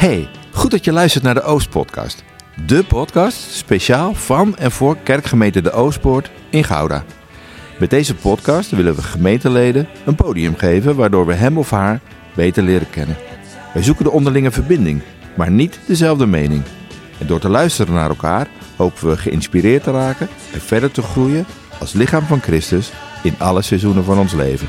Hey, goed dat je luistert naar de Oostpodcast. De podcast speciaal van en voor kerkgemeente De Oostpoort in Gouda. Met deze podcast willen we gemeenteleden een podium geven waardoor we hem of haar beter leren kennen. Wij zoeken de onderlinge verbinding, maar niet dezelfde mening. En door te luisteren naar elkaar hopen we geïnspireerd te raken en verder te groeien als lichaam van Christus in alle seizoenen van ons leven.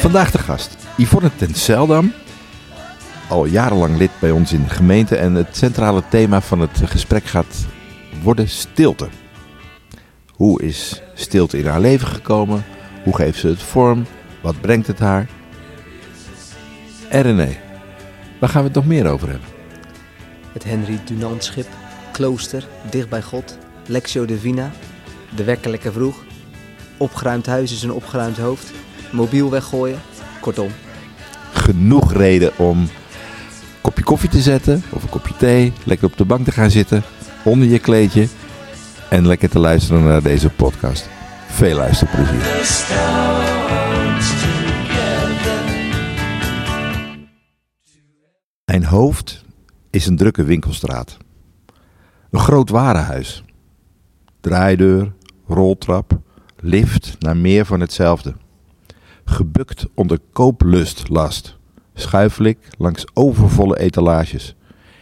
Vandaag de gast, Yvonne ten Seldam. Al jarenlang lid bij ons in de gemeente en het centrale thema van het gesprek gaat worden stilte. Hoe is stilte in haar leven gekomen? Hoe geeft ze het vorm? Wat brengt het haar? En René, waar gaan we het nog meer over hebben? Het Henry Dunant schip, klooster, dicht bij God, Lectio Divina, de wekker lekker vroeg, opgeruimd huis is een opgeruimd hoofd, mobiel weggooien, kortom. Genoeg reden om een kopje koffie te zetten of een kopje thee, lekker op de bank te gaan zitten, onder je kleedje en lekker te luisteren naar deze podcast. Veel luisterplezier. Mijn hoofd is een drukke winkelstraat. Een groot warenhuis. Draaideur, roltrap, lift naar meer van hetzelfde. Gebukt onder kooplustlast schuifel ik langs overvolle etalages.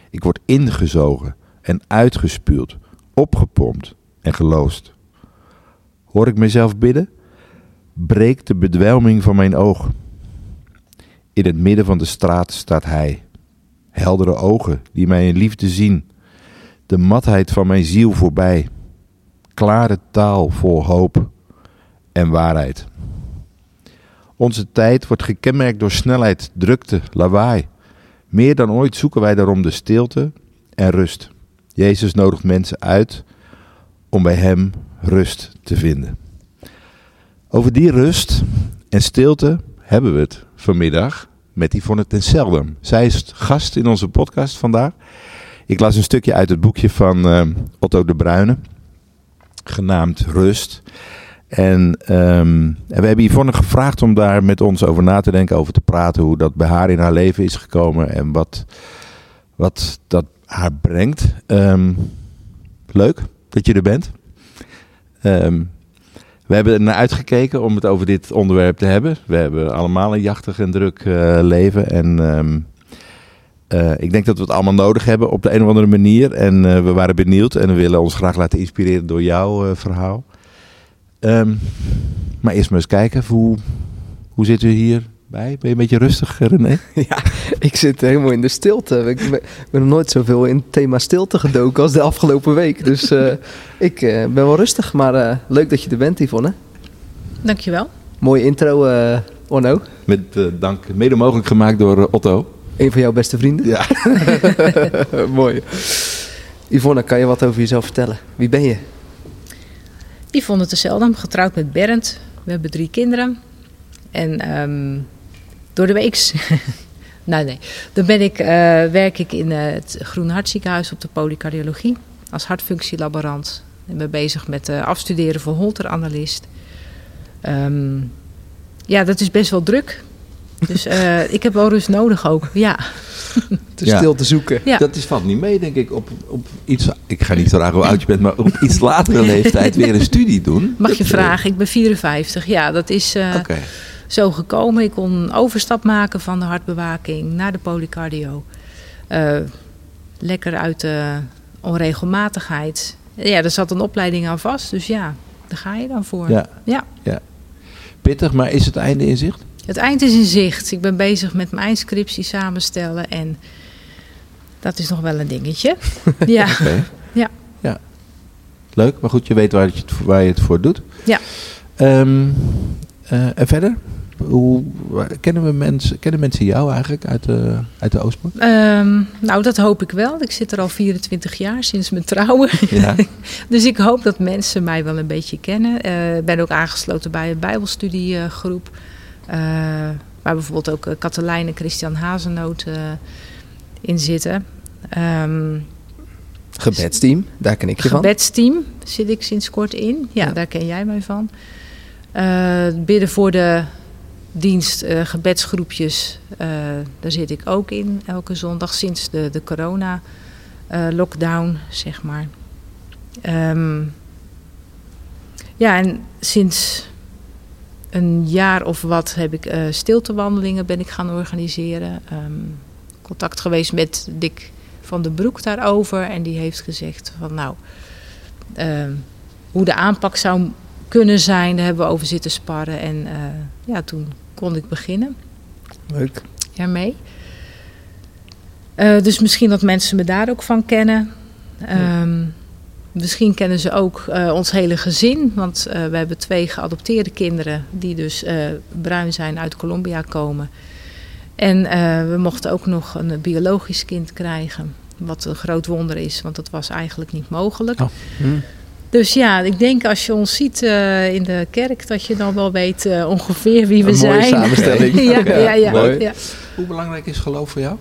Ik word ingezogen en uitgespuwd, opgepompt en geloost. Hoor ik mezelf bidden? Breekt de bedwelming van mijn oog. In het midden van de straat staat hij. Heldere ogen die mij in liefde zien. De matheid van mijn ziel voorbij. Klare taal vol hoop en waarheid. Onze tijd wordt gekenmerkt door snelheid, drukte, lawaai. Meer dan ooit zoeken wij daarom de stilte en rust. Jezus nodigt mensen uit om bij Hem rust te vinden. Over die rust en stilte hebben we het vanmiddag met Yvonne ten. Zij is gast in onze podcast vandaag. Ik las een stukje uit het boekje van uh, Otto de Bruyne, genaamd Rust. En, um, en we hebben Yvonne gevraagd om daar met ons over na te denken, over te praten, hoe dat bij haar in haar leven is gekomen en wat, wat dat haar brengt. Um, leuk dat je er bent. Um, we hebben er naar uitgekeken om het over dit onderwerp te hebben. We hebben allemaal een jachtig en druk uh, leven. En uh, ik denk dat we het allemaal nodig hebben op de een of andere manier. En uh, we waren benieuwd en we willen ons graag laten inspireren door jouw verhaal. Um, maar eerst maar eens kijken, hoe, hoe zit u hier bij? Ben je een beetje rustig, René? Ja, ik zit helemaal in de stilte. Ik ben, ben nog nooit zoveel in het thema stilte gedoken als de afgelopen week. Dus uh, ik uh, ben wel rustig, maar uh, leuk dat je er bent, Yvonne. Dankjewel. Mooie intro, Orno. Met dank, mede mogelijk gemaakt door Otto. Een van jouw beste vrienden? Ja. Mooi. Yvonne, kan je wat over jezelf vertellen? Wie ben je? Yvonne te Seldam, getrouwd met Bernd. We hebben drie kinderen. En um, door de week. nou, nee. Dan ben ik, uh, werk ik in uh, het Groene Hartziekenhuis op de polycardiologie als hartfunctielaborant. Ik ben bezig met uh, afstuderen voor Holter-analyst. Um, ja, dat is best wel druk. Dus ik heb wel rust nodig ook. Ja. Te stil te zoeken. Ja. Dat is, valt niet mee, denk ik, op, op iets. Ik ga niet vragen hoe oud je bent, maar op iets latere leeftijd weer een studie doen. Mag je vragen? Ik ben 54. Ja, dat is. Okay zo gekomen. Ik kon een overstap maken van de hartbewaking naar de polycardio. Uh, lekker uit de onregelmatigheid. Ja, er zat een opleiding aan vast, dus ja, daar ga je dan voor. Ja. ja. ja. Pittig, maar is het einde in zicht? Het eind is in zicht. Ik ben bezig met mijn scriptie samenstellen en dat is nog wel een dingetje. ja. Okay. ja. ja. Leuk, maar goed, je weet waar je het, waar je het voor doet. Ja. Um, uh, en verder? Hoe, kennen, we mensen, kennen mensen jou eigenlijk uit de, uit de? Um, nou, dat hoop ik wel. Ik zit er al 24 jaar sinds mijn trouwen. Ja. dus ik hoop dat mensen mij wel een beetje kennen. Ik uh, ben ook aangesloten bij een bijbelstudiegroep. Uh, waar bijvoorbeeld ook Katelijn en Christian Hazenoot in zitten. Um, Gebedsteam, daar ken ik je van. Gebedsteam zit ik sinds kort in. Ja, ja. daar ken jij mij van. Bidden voor de dienst, uh, gebedsgroepjes, uh, daar zit ik ook in elke zondag sinds de, de corona-lockdown, zeg maar. Um, ja, en sinds een jaar of wat heb ik uh, stiltewandelingen ben ik gaan organiseren. Um, contact geweest met Dick van den Broek daarover. En die heeft gezegd van nou, uh, hoe de aanpak zou kunnen zijn, daar hebben we over zitten sparren. En uh, ja, toen kon ik beginnen. Leuk. Ermee. Uh, dus misschien dat mensen me daar ook van kennen. Ja. Um, Misschien kennen ze ook uh, ons hele gezin, want uh, we hebben twee geadopteerde kinderen die dus uh, bruin zijn uit Colombia komen. En we mochten ook nog een biologisch kind krijgen, wat een groot wonder is, want dat was eigenlijk niet mogelijk. Oh. Hmm. Dus ja, ik denk als je ons ziet in de kerk, dat je dan wel weet ongeveer wie we een zijn. Mooie samenstelling. ja, ja, ja, ja, ja. Hoe belangrijk is geloof voor jou?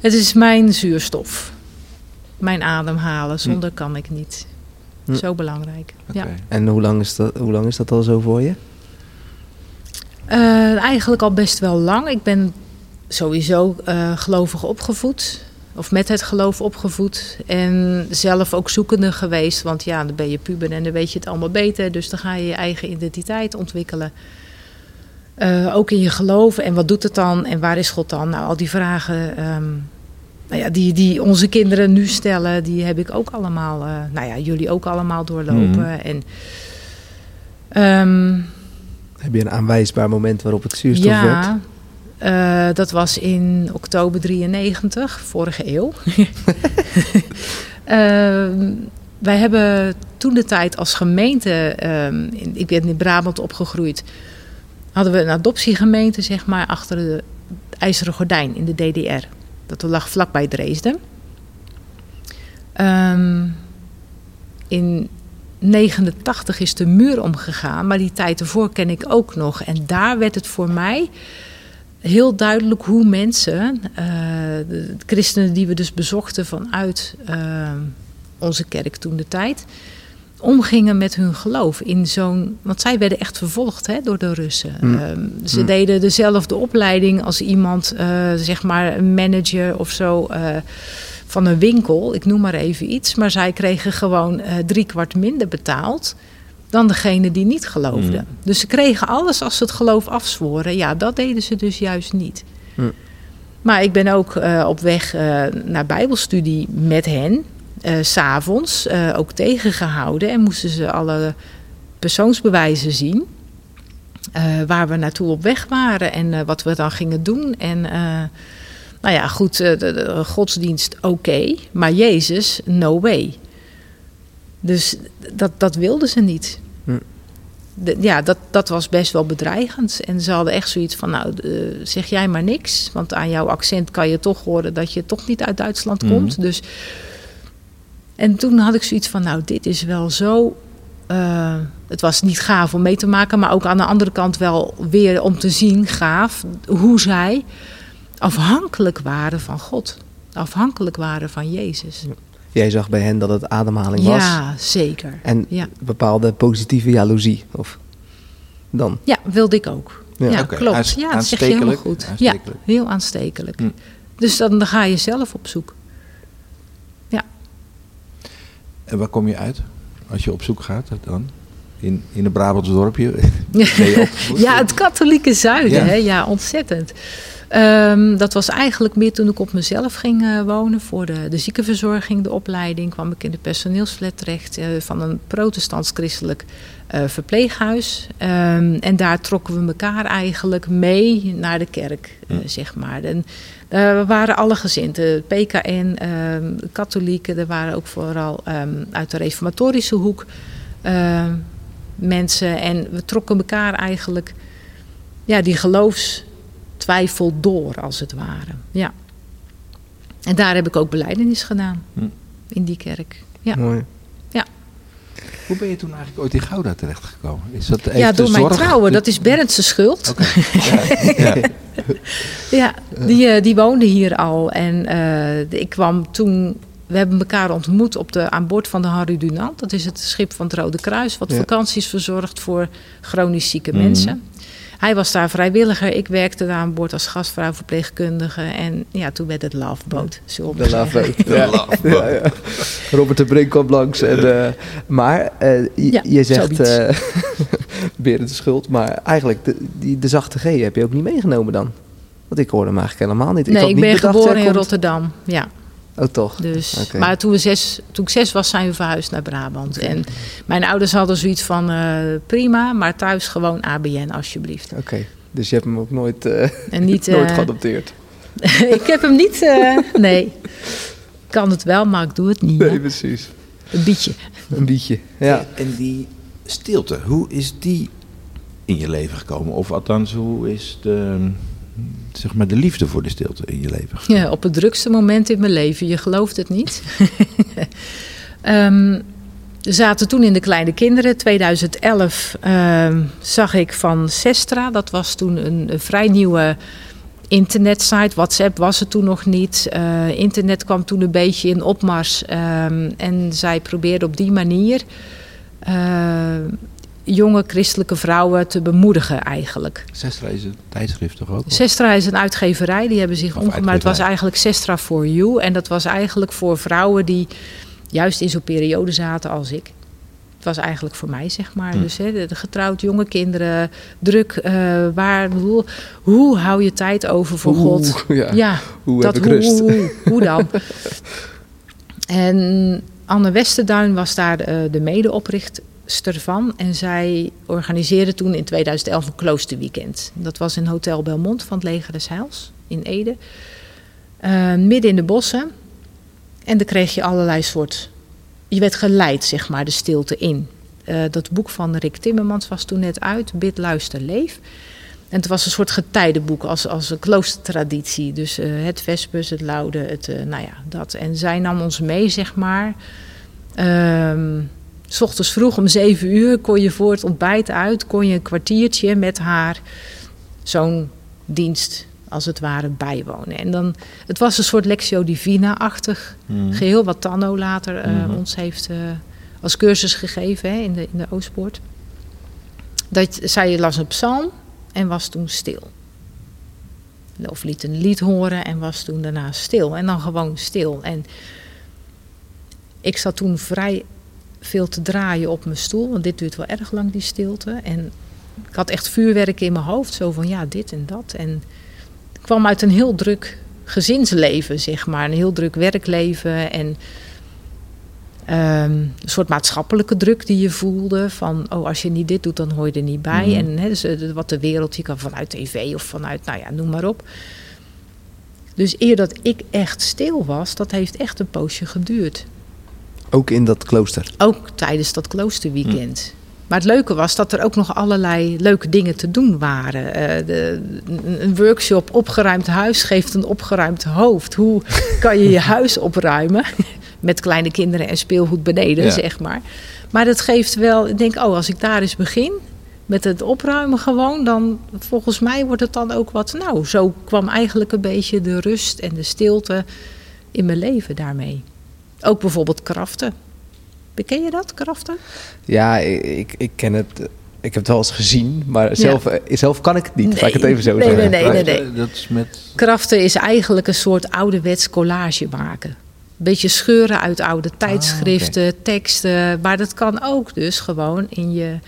Het is mijn zuurstof mijn adem halen. Zonder hm. kan ik niet. Hm. Zo belangrijk. Okay. Ja. En hoe lang, is dat, hoe lang is dat al zo voor je? Uh, eigenlijk al best wel lang. Ik ben sowieso uh, gelovig opgevoed. Of met het geloof opgevoed. En zelf ook zoekende geweest. Want ja, dan ben je puber en dan weet je het allemaal beter. Dus dan ga je je eigen identiteit ontwikkelen. Uh, ook in je geloof. En wat doet het dan? En waar is God dan? Nou, al die vragen um, nou ja, die, die onze kinderen nu stellen, die heb ik ook allemaal, uh, nou ja, jullie ook allemaal doorlopen. Mm. En, um, heb je een aanwijsbaar moment waarop het zuurstof ja, werd? Uh, dat was in oktober 93, vorige eeuw. uh, wij hebben toen de tijd als gemeente, um, in, ik ben in Brabant opgegroeid, hadden we een adoptiegemeente, zeg maar, achter de IJzeren Gordijn in de DDR. Dat lag vlakbij Dresden. Um, in 89 is de muur omgegaan, maar die tijd ervoor ken ik ook nog. En daar werd het voor mij heel duidelijk hoe mensen, uh, de christenen die we dus bezochten vanuit uh, onze kerk toen de tijd, omgingen met hun geloof in zo'n. Want zij werden echt vervolgd hè, door de Russen. Mm. Um, ze mm. deden dezelfde opleiding als iemand, uh, zeg maar, een manager of zo. Uh, van een winkel, ik noem maar even iets. Maar zij kregen gewoon uh, drie kwart minder betaald dan degene die niet geloofden. Mm. Dus ze kregen alles als ze het geloof afzworen. Ja, dat deden ze dus juist niet. Maar ik ben ook op weg naar Bijbelstudie met hen uh, s'avonds uh, ook tegengehouden en moesten ze alle persoonsbewijzen zien. Uh, waar we naartoe op weg waren en wat we dan gingen doen. En nou ja, goed, de, de godsdienst oké, maar Jezus, no way. Dus dat, dat wilden ze niet. Hm. De, ja, dat, dat was best wel bedreigend. En ze hadden echt zoiets van, nou, zeg jij maar niks. Want aan jouw accent kan je toch horen dat je toch niet uit Duitsland hm. komt. Dus en toen had ik zoiets van, nou, dit is wel zo. Uh, het was niet gaaf om mee te maken, maar ook aan de andere kant wel weer om te zien, gaaf, hoe zij afhankelijk waren van God. Afhankelijk waren van Jezus. Jij zag bij hen dat het ademhaling was. Ja, zeker. En ja. bepaalde positieve jaloezie, of dan? Ja, wilde ik ook. Ja, ja okay. klopt. ja, dat zeg je helemaal goed. Ja, heel aanstekelijk. Hm. Dus dan, dan ga je zelf op zoek. En waar kom je uit als je op zoek gaat dan? In, in een Brabants dorpje? ja, het katholieke zuiden, ja, hè? ja ontzettend. Um, dat was eigenlijk meer toen ik op mezelf ging uh, wonen voor de, de ziekenverzorging, de opleiding. kwam ik in de personeelsflat terecht uh, van een protestants-christelijk uh, verpleeghuis. Um, en daar trokken we elkaar eigenlijk mee naar de kerk, zeg maar. En we waren alle gezinten, PKN, um, katholieken. Er waren ook vooral uit de reformatorische hoek mensen. En we trokken elkaar eigenlijk, ja, die geloofs twijfel door, als het ware. Ja. En daar heb ik ook beleidenis gedaan. Hm. In die kerk. Ja. Mooi. Hoe ben je toen eigenlijk ooit in Gouda terechtgekomen? Is dat ja, door mijn trouwen. Dat is Bernd's schuld. Okay. ja, ja. ja, die, uh, die woonde hier al. En uh, ik kwam toen... We hebben elkaar ontmoet op de, aan boord van de Harry Dunant. Dat is het schip van het Rode Kruis... wat vakanties verzorgt voor chronisch zieke mm. mensen. Hij was daar vrijwilliger. Ik werkte daar aan boord als gastvrouw verpleegkundige. En ja, toen werd het Love Boat. zullen we De zeggen. Love Boat. Ja. Love Ja, ja. Robert de Brink kwam langs. En, eh, maar eh, je, Ja, je zegt zoiets. eh Berend de Schuld. Maar eigenlijk, de, die, de zachte G heb je ook niet meegenomen dan? Want ik hoorde hem eigenlijk helemaal niet. Nee, had ik niet ben bedacht, geboren in komt- Rotterdam. Ja, Oh, toch? dus. Maar toen, we zes, toen ik zes was, zijn we verhuisd naar Brabant. En mijn ouders hadden zoiets van eh, prima, maar thuis gewoon ABN alsjeblieft. Oké, dus je hebt hem ook nooit, eh, En niet. nooit eh, geadopteerd? ik heb hem niet. eh, nee. Ik kan het wel, maar ik doe het niet. hè. Nee, precies. Een bietje. Een bietje. Ja. En die stilte, hoe is die in je leven gekomen? Of althans, hoe is de, zeg maar, de liefde voor de stilte in je leven? Ja, op het drukste moment in mijn leven. Je gelooft het niet. Ehm, we zaten toen in de kleine kinderen. 2011 ehm, zag ik van Sestra. Dat was toen een, vrij nieuwe internetsite. WhatsApp was er toen nog niet. Eh, internet kwam toen een beetje in opmars. Ehm, en zij probeerde op die manier eh, jonge christelijke vrouwen te bemoedigen eigenlijk. Zestra is een tijdschrift toch ook? Sestra is een uitgeverij, die hebben zich Of omgemaakt. Maar het was eigenlijk Sestra for You. En dat was eigenlijk voor vrouwen die juist in zo'n periode zaten als ik. Het was eigenlijk voor mij, zeg maar. Hm. Dus hè, de, de getrouwd, jonge kinderen, druk. eh, waar, hoe, hoe hou je tijd over voor God? Ja. Ja, Hoe dat, heb ik rust? Hoe, hoe, dan? en Anne Westerduin was daar de, de medeoprichter van. En zij organiseerde toen in 2011 een kloosterweekend. Dat was in Hotel Belmont van het Leger des Heils in Ede. Eh, midden in de bossen. En dan kreeg je allerlei soort... Je werd geleid, zeg maar, de stilte in. Eh, dat boek van Rick Timmermans was toen net uit. Bid, luister, leef. En het was een soort getijdenboek als, als een kloostertraditie. Dus eh, het Vespers, het Laude, het, nou ja, dat. En zij nam ons mee, zeg maar. Ehm, s ochtends vroeg om zeven uur kon je voor het ontbijt uit... kon je een kwartiertje met haar zo'n dienst, als het ware, bijwonen. En dan, het was een soort Lectio Divina-achtig Hmm. geheel... wat Tanno later eh, Mhm. ons heeft eh, als cursus gegeven hè, in, de, in de Oostpoort. Dat, zij las een psalm en was toen stil. Of liet een lied horen en was toen daarna stil. En dan gewoon stil. En ik zat toen vrij veel te draaien op mijn stoel. Want dit duurt wel erg lang, die stilte. En ik had echt vuurwerk in mijn hoofd. Zo van ja, dit en dat. En ik kwam uit een heel druk gezinsleven, zeg maar. Een heel druk werkleven. En ehm, een soort maatschappelijke druk die je voelde. Van, oh, als je niet dit doet, dan hoor je er niet bij. Mhm. En dus, eh, wat de wereld, je kan vanuit tv of vanuit, nou ja, noem maar op. Dus eer dat ik echt stil was, dat heeft echt een poosje geduurd. Ook in dat klooster. Ook tijdens dat kloosterweekend. Maar het leuke was dat er ook nog allerlei leuke dingen te doen waren. Eh, de, een- een workshop opgeruimd huis geeft een opgeruimd hoofd. Hoe kan je je huis opruimen? Met kleine kinderen en speelgoed beneden, Ja. zeg maar. Maar dat geeft wel, ik denk, oh, als ik daar eens begin met het opruimen gewoon, dan volgens mij wordt het dan ook wat. Nou, zo kwam eigenlijk een beetje de rust en de stilte in mijn leven daarmee. Ook bijvoorbeeld kraften. Beken je dat, kraften? Ja, ik, ik, ken het. Ik heb het wel eens gezien, maar zelf, zelf kan ik het niet. Laat ik het Nee, even zo nee, zeggen. nee, nee, nee. Dat is met... Kraften is eigenlijk een soort ouderwets collage maken. Een beetje scheuren uit oude tijdschriften, teksten. Maar dat kan ook dus gewoon in je,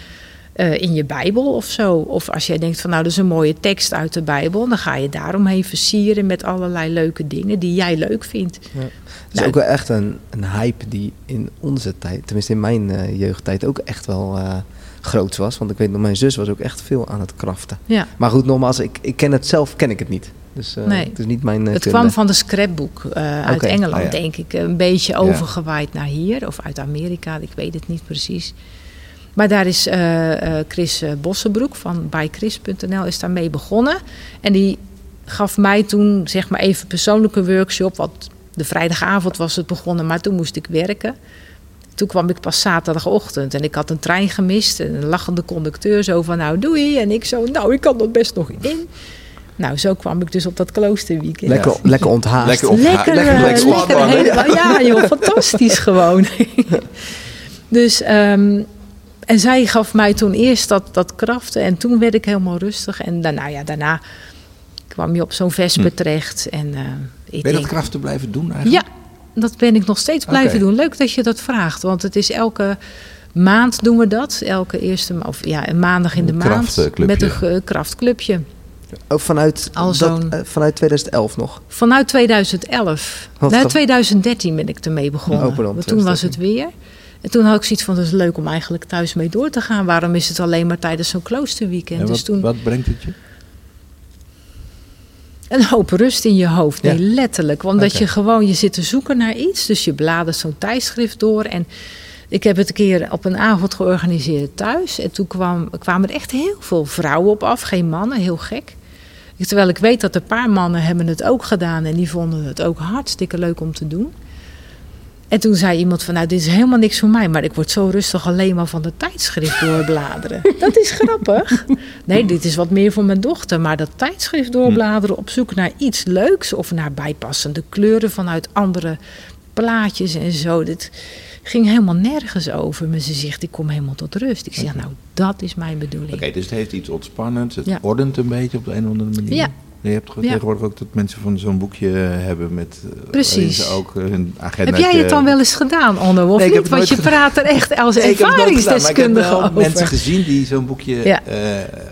eh, in je Bijbel of zo. Of als jij denkt van nou, dat is een mooie tekst uit de Bijbel. Dan ga je daaromheen versieren met allerlei leuke dingen die jij leuk vindt. Het is Nou, ook wel echt een, een hype die in onze tijd, tenminste in mijn eh, jeugdtijd, ook echt wel eh, groot was. Want ik weet nog, mijn zus was ook echt veel aan het kraften. Ja. Maar goed, nogmaals, ik, ik ken het zelf, ken ik het niet. Dus Nee. het is niet mijn Het kunde. kwam van de scrapbook uit Engeland, ah, ja. denk ik. Een beetje overgewaaid naar hier. Of uit Amerika, ik weet het niet precies. Maar daar is eh, eh, Chris eh, Bossenbroek van bychris.nl is daarmee begonnen. En die gaf mij toen zeg maar even persoonlijke workshop. Want de vrijdagavond was het begonnen, maar toen moest ik werken. Toen kwam ik pas zaterdagochtend en ik had een trein gemist. En een lachende conducteur zo van nou doei. En ik zo nou ik kan dat best nog in. Nou zo kwam ik dus op dat kloosterweekend. Lekker, lekker onthaast. Lekker op- Lekker, lekker lekker lekker helemaal- ja joh, fantastisch gewoon. dus ehm, en zij gaf mij toen eerst dat, dat kraften en toen werd ik helemaal rustig. En daarna, ja, daarna kwam je op zo'n vesper terecht. En, uh, ik ben je dat kraften blijven doen eigenlijk? Ja, dat ben ik nog steeds blijven doen. Leuk dat je dat vraagt, want het is elke maand doen we dat. Elke eerste, of ja, een maandag in de Een maand. Met een krachtclubje. Ook vanuit, Al dat, eh, vanuit 2011 nog. Vanuit 2011. Wat Na dan? 2013 ben ik ermee begonnen. Oh, Want toen was het weer. En toen had ik zoiets van, dat is leuk om eigenlijk thuis mee door te gaan. Waarom is het alleen maar tijdens zo'n kloosterweekend? En dus wat, toen wat brengt het je? een hoop rust in je hoofd. Nee, Ja. letterlijk. Omdat Oké. je gewoon, je zit te zoeken naar iets. Dus je bladert zo'n tijdschrift door. En ik heb het een keer op een avond georganiseerd thuis. En toen kwam, kwamen er echt heel veel vrouwen op af. Geen mannen, heel gek. Terwijl ik weet dat een paar mannen hebben het ook gedaan. En die vonden het ook hartstikke leuk om te doen. En toen zei iemand van, nou, dit is helemaal niks voor mij. Maar ik word zo rustig alleen maar van de tijdschrift doorbladeren. dat is grappig. Nee, dit is wat meer voor mijn dochter. Maar dat tijdschrift doorbladeren op zoek naar iets leuks... of naar bijpassende kleuren vanuit andere plaatjes en zo. Dit ging helemaal nergens over. Maar ze zegt, ik kom helemaal tot rust. Ik zeg, nou, dat is mijn bedoeling. Oké, dus het heeft iets ontspannends. Het Ja. ordent een beetje op de een of andere manier. Ja. Je hebt Ja. tegenwoordig ook dat mensen van zo'n boekje hebben met... eh, Precies. ze ook eh, hun agenda... Heb jij het dan wel eens gedaan, Onno, of Nee, niet? Want je praat er echt als Nee, gedaan, maar ik heb ervaringsdeskundige wel over. mensen gezien die zo'n boekje Ja. eh,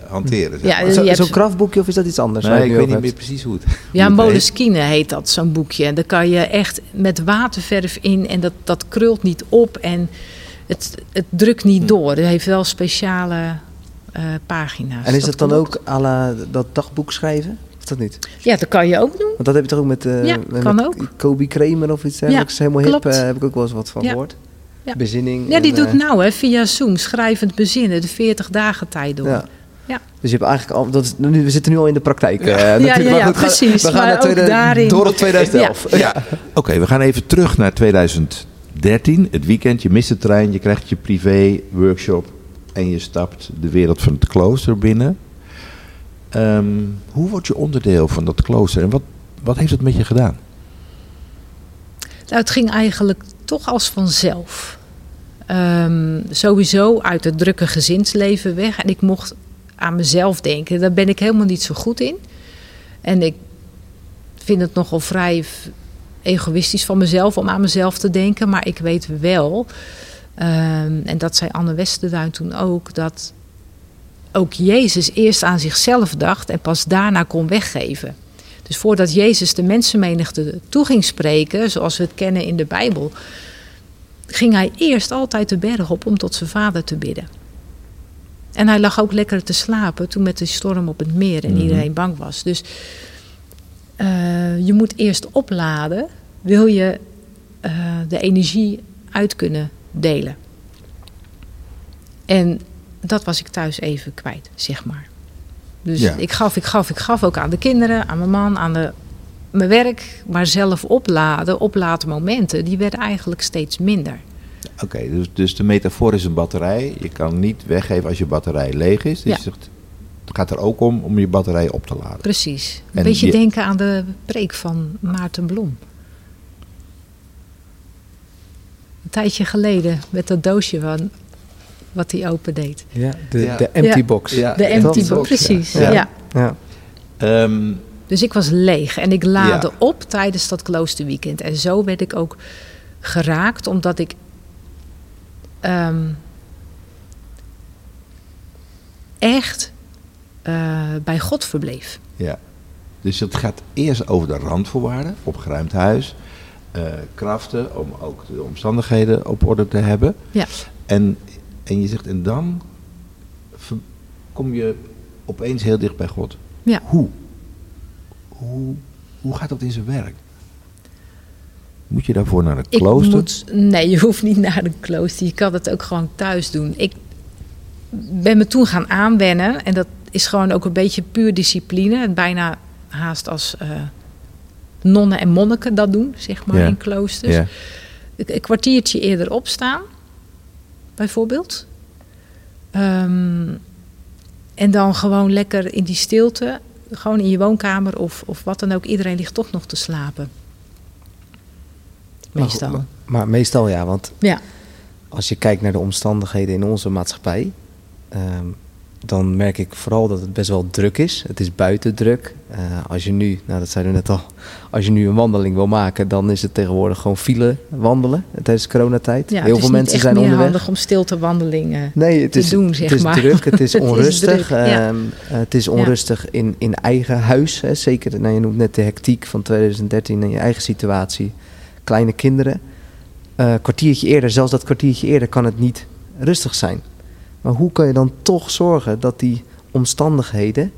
hanteren. zeg Ja, maar. hebt Zo'n krachtboekje of is dat iets anders? Nee, ik weet niet over meer precies hoe het Ja, hoe het heet. Moleskine heet dat, zo'n boekje. En daar kan je echt met waterverf in en dat, dat krult niet op en het, het drukt niet Hm. door. Het heeft wel speciale eh, pagina's. hebt. En is dat dan klopt. ook à la dat dagboek schrijven? Of dat niet? Ja, dat kan je ook doen. Want dat heb je toch ook met, eh Ja, met kan met ook. Kobe Kramer of iets dergelijks. Helemaal hip, eh, heb ik ook wel eens wat van Ja. gehoord. Ja. Bezinning. Ja, die en, doet eh, nou hè, via Zoom, schrijvend bezinnen, de 40 dagen tijd door. Ja. Ja. Dus je hebt eigenlijk al, dat is, nu, we zitten nu al in de praktijk. eh, ja, natuurlijk. ja, Maar goed, we gaan- precies. We gaan Maar naar ook tweede- daarin- door op 2011. Ja. Ja. Oké, we gaan even terug naar 2013, het weekend. Je mist de trein, je krijgt je privé workshop en je stapt de wereld van het klooster binnen. Ehm, hoe word je onderdeel van dat klooster en wat, wat heeft het met je gedaan? Nou, het ging eigenlijk toch als vanzelf. Ehm, sowieso uit het drukke gezinsleven weg. En ik mocht aan mezelf denken. Daar ben ik helemaal niet zo goed in. En ik vind het nogal vrij egoïstisch van mezelf om aan mezelf te denken. Maar ik weet wel, ehm, en dat zei Anne Westerduin toen ook, dat ook Jezus eerst aan zichzelf dacht en pas daarna kon weggeven. Dus voordat Jezus de mensenmenigte toe ging spreken, zoals we het kennen in de Bijbel, ging hij eerst altijd de berg op om tot zijn vader te bidden. En hij lag ook lekker te slapen toen met de storm op het meer en Mhm. iedereen bang was. Dus eh, je moet eerst opladen, wil je eh, de energie uit kunnen delen. En dat was ik thuis even kwijt, zeg maar. Dus Ja. ik gaf, ik gaf, ik gaf ook aan de kinderen, aan mijn man, aan de, mijn werk. Maar zelf opladen, oplaadmomenten, die werden eigenlijk steeds minder. Oké, dus, dus de metafoor is een batterij. Je kan niet weggeven als je batterij leeg is. Dus Ja. het gaat er ook om om je batterij op te laden. Precies. Een En beetje je- denken aan de preek van Maarten Blom. Een tijdje geleden met dat doosje van wat hij opendeed. Ja, de, Ja. de empty Ja. box. Ja. De empty box, precies. ja. Ja. Ja. Ehm, Dus ik was leeg en ik laadde Ja. op tijdens dat kloosterweekend. En zo werd ik ook geraakt, omdat ik ehm, echt eh, bij God verbleef. ja. Dus het gaat eerst over de randvoorwaarden, opgeruimd huis, eh, kraften, om ook de omstandigheden op orde te hebben. Ja. En, en je zegt, en dan kom je opeens heel dicht bij God. Ja. Hoe? Hoe, hoe gaat dat in zijn werk? Moet je daarvoor naar een klooster? moet, nee, je hoeft niet naar een klooster. Je kan het ook gewoon thuis doen. Ik ben me toen gaan aanwennen. En dat is gewoon ook een beetje puur discipline. En bijna haast als eh, nonnen en monniken dat doen, zeg maar, Ja. in kloosters. Ja. Een kwartiertje eerder opstaan, bijvoorbeeld. Ehm, en dan gewoon lekker in die stilte, gewoon in je woonkamer of, of wat dan ook. Iedereen ligt toch nog te slapen. Meestal. maar meestal ja, want Ja. als je kijkt naar de omstandigheden in onze maatschappij, ehm, dan merk ik vooral dat het best wel druk is. Het is buiten druk. Eh, als je nu, nou dat zeiden we net al, als je nu een wandeling wil maken, dan is het tegenwoordig gewoon file wandelen tijdens coronatijd. Ja, Heel veel mensen zijn onderweg. handig om stilte wandelingen Nee, het te is, doen, zeg het is maar. druk, het is Het is onrustig. druk, ja. ehm, het is onrustig in, in eigen huis. Hè. Zeker, nou, je noemt net de hectiek van 2013 in je eigen situatie. Kleine kinderen. Eh kwartiertje eerder, zelfs dat kwartiertje eerder kan het niet rustig zijn. Maar hoe kan je dan toch zorgen dat die omstandigheden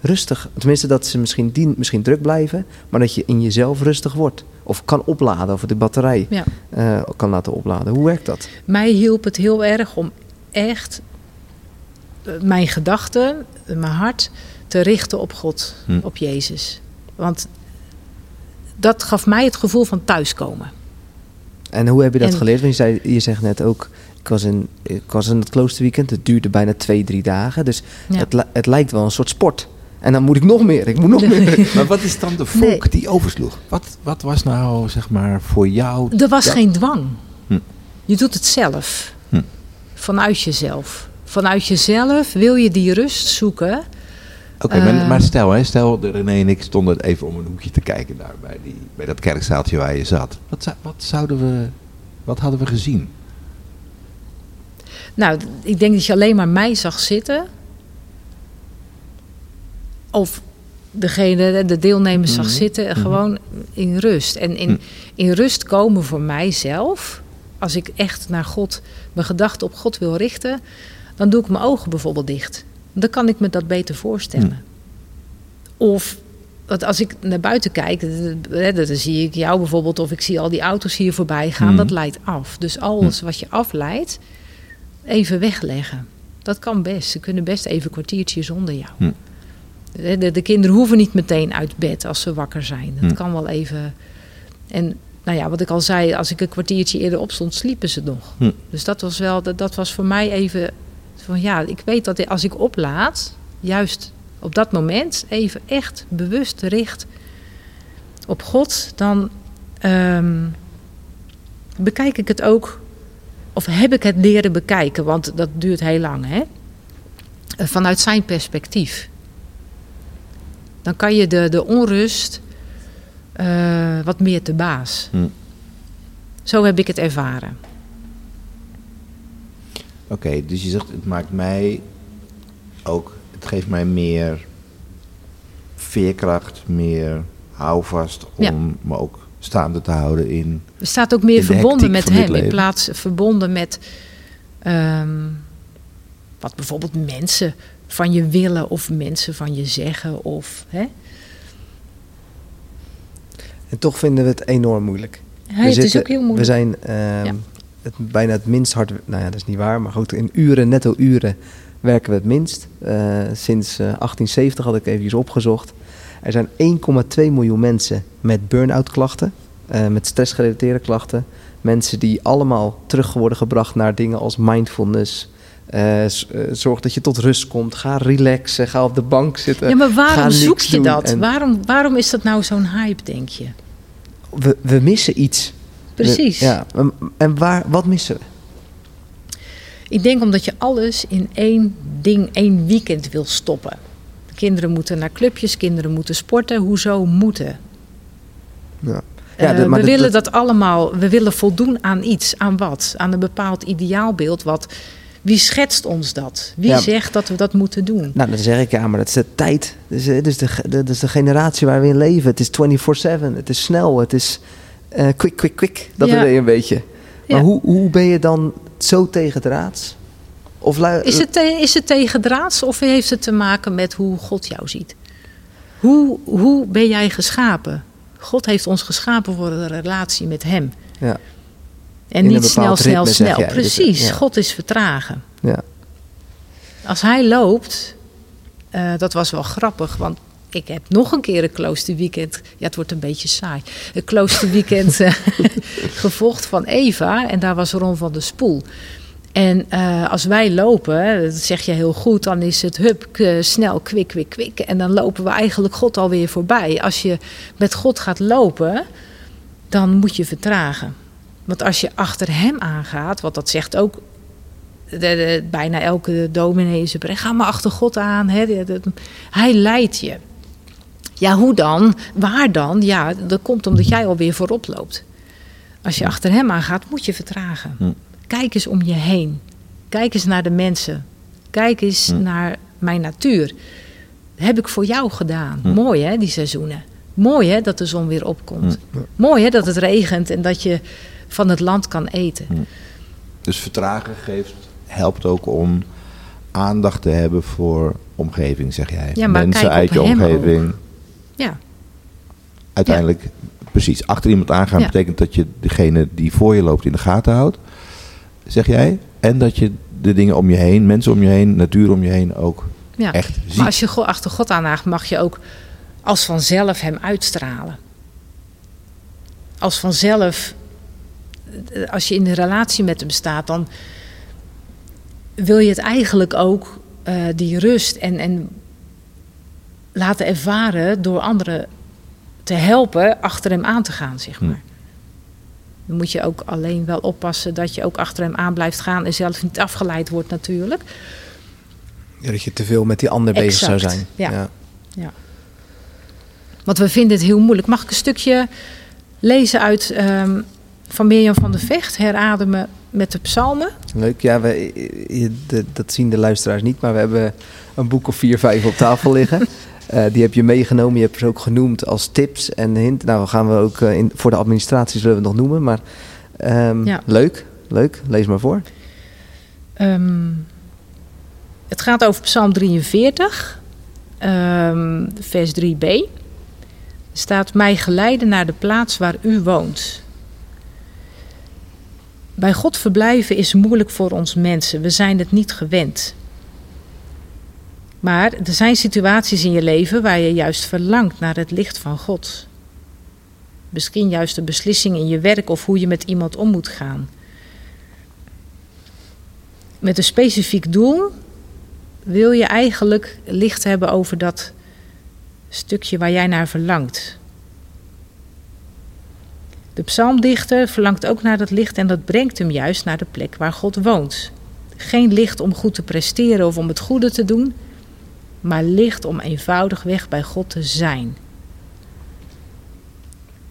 rustig, tenminste dat ze misschien, dien, misschien druk blijven, maar dat je in jezelf rustig wordt. Of kan opladen, of de batterij Ja. eh, kan laten opladen. Hoe werkt dat? Mij hielp het heel erg om echt eh, mijn gedachten, eh, mijn hart te richten op God, Hm. op Jezus. Want dat gaf mij het gevoel van thuiskomen. En hoe heb je dat En- geleerd? Want je, zei, je zegt net ook, ik was, in, ik was in het kloosterweekend. Het duurde bijna twee, drie dagen. Dus Ja. het, het lijkt wel een soort sport. En dan moet ik nog meer, ik moet nog meer. Maar wat is dan de vonk die oversloeg? Wat, wat was nou, zeg maar, voor jou... Er was Ja. geen dwang. Hm. Je doet het zelf. Hm. Vanuit jezelf. Vanuit jezelf wil je die rust zoeken. Oké, maar, Eh. maar stel, hè, stel, de René en ik stonden even om een hoekje te kijken daar bij, die, bij dat kerkzaaltje waar je zat. Wat, wat zouden we, wat hadden we gezien? Nou, ik denk dat je alleen maar mij zag zitten. Of degene, de deelnemers zag Mhm. zitten, Mhm. gewoon in rust. En in, Hm. in rust komen voor mijzelf, als ik echt naar God, mijn gedachten op God wil richten, dan doe ik mijn ogen bijvoorbeeld dicht. Dan kan ik me dat beter voorstellen. Of want als ik naar buiten kijk, dan zie ik jou bijvoorbeeld, of ik zie al die auto's hier voorbij gaan, Mhm. dat leidt af. Dus alles wat je afleidt, even wegleggen. Dat kan best. Ze kunnen best even een kwartiertje zonder jou. Hm. De, de, de kinderen hoeven niet meteen uit bed als ze wakker zijn. Dat Hm. kan wel even. En nou ja, wat ik al zei, als ik een kwartiertje eerder opstond, sliepen ze nog. Hm. Dus dat was wel, dat, dat was voor mij even van ja, ik weet dat als ik oplaad, juist op dat moment even echt bewust richt op God, dan ehm, bekijk ik het ook, of heb ik het leren bekijken, want dat duurt heel lang, hè? Eh, Vanuit zijn perspectief. Dan kan je de, de onrust eh, wat meer te baas. Hm. Zo heb ik het ervaren. Oké, dus je zegt, het maakt mij ook, het geeft mij meer veerkracht, meer houvast om Ja. me ook staande te houden in... Er staat ook meer verbonden met hem in plaats verbonden met ehm, wat bijvoorbeeld mensen van je willen of mensen van je zeggen of hè? En toch vinden we het enorm moeilijk. Hey, het is ook heel moeilijk. We zijn ehm, Ja. het, bijna het minst hard... Nou ja, dat is niet waar. Maar goed, in uren, netto uren, werken we het minst. Eh, sinds eh, 1870 had ik even opgezocht. Er zijn 1,2 miljoen mensen met burn-out klachten. eh, met stressgerelateerde klachten. Mensen die allemaal terug worden gebracht naar dingen als mindfulness... eh, eh, zorg dat je tot rust komt. Ga relaxen. Ga op de bank zitten. ja, maar waarom zoek je dat? en- Waarom, waarom is dat nou zo'n hype, denk je? We, we missen iets. We- Precies. ja, en- en waar, wat missen we? Ik denk omdat je alles in één ding, één weekend wil stoppen. Kinderen moeten naar clubjes, kinderen moeten sporten. Hoezo moeten? Ja. Eh, de- we willen dat- allemaal, we willen voldoen aan iets, aan wat? Aan een bepaald ideaalbeeld. Wat, wie schetst ons dat? Wie Ja. zegt dat we dat moeten doen? Nou, dan zeg ik ja, maar dat is de tijd. Dat is, dat is, de, ge- dat is de generatie waar we in leven. Het is 24-7. Het is snel. Het is eh, quick, quick, quick. Dat Ja. idee een beetje. Maar hoe, hoe ben je dan zo tegen draads? Of Is het, is het tegendraads of heeft het te maken met hoe God jou ziet? Hoe, hoe ben jij geschapen? God heeft ons geschapen voor een relatie met Hem. Ja, En niet snel, snel, snel. jij. Dus, Precies, ja. God is vertragen. ja. Als hij loopt, eh, dat was wel grappig, want ik heb nog een keer een kloosterweekend. Ja, het wordt een beetje saai. Een kloosterweekend eh, gevolgd van Eva en daar was Ron van der Spoel. En eh, als wij lopen, dat zeg je heel goed, dan is het hup, snel, kwik, kwik, kwik. En dan lopen we eigenlijk God alweer voorbij. Als je met God gaat lopen, dan moet je vertragen. Want als je achter hem aangaat, want dat zegt ook bijna elke dominee ga maar achter God aan. Hè, hij leidt je. Ja, hoe dan? Waar dan? Ja, dat komt omdat jij alweer voorop loopt. Als je achter hem aangaat, moet je vertragen. Hm. Kijk eens om je heen. Kijk eens naar de mensen. Kijk eens Hm. naar mijn natuur. heb ik voor jou gedaan. Hm. Mooi hè, die seizoenen. Mooi hè, dat de zon weer opkomt. Hm. Mooi hè, dat het regent en dat je van het land kan eten. Dus vertragen geeft, helpt ook om aandacht te hebben voor omgeving, zeg jij. Ja, maar Mensen kijk uit op je omgeving. Ja, Uiteindelijk, precies, achter iemand aangaan Ja. betekent dat je degene die voor je loopt in de gaten houdt, zeg jij. En dat je de dingen om je heen, mensen om je heen, natuur om je heen ook ja. echt ziet. Maar als je achter God aanhaagt, mag je ook als vanzelf hem uitstralen. Als vanzelf, als je in een relatie met hem staat, dan wil je het eigenlijk ook eh, die rust en, en laten ervaren door anderen te helpen achter hem aan te gaan, zeg Hm. Dan moet je ook alleen wel oppassen dat je ook achter hem aan blijft gaan en zelf niet afgeleid wordt natuurlijk. Ja, dat je te veel met die ander bezig zou zijn. ja. Want we vinden het heel moeilijk. Mag ik een stukje lezen uit ehm, van Mirjam van der Vecht, herademen met de psalmen? Leuk, ja, we, je- de- dat zien de luisteraars niet, maar we hebben een boek of vier, vijf op tafel liggen. Eh, die heb je meegenomen, je hebt ze ook genoemd als tips en hint. Nou, gaan we ook eh, in, voor de administratie zullen we het nog noemen, maar ehm, Ja. leuk, leuk, lees maar voor. Ehm, het gaat over Psalm 43, ehm, vers 3b. Er staat: Mij geleiden naar de plaats waar u woont. Bij God verblijven is moeilijk voor ons mensen. We zijn het niet gewend. Maar er zijn situaties in je leven waar je juist verlangt naar het licht van God. Misschien juist een beslissing in je werk of hoe je met iemand om moet gaan met een specifiek doel wil je eigenlijk licht hebben over dat stukje waar jij naar verlangt. De psalmdichter verlangt ook naar dat licht en dat brengt hem juist naar de plek waar God woont. Geen licht om goed te presteren of om het goede te doen, maar licht om eenvoudigweg bij God te zijn.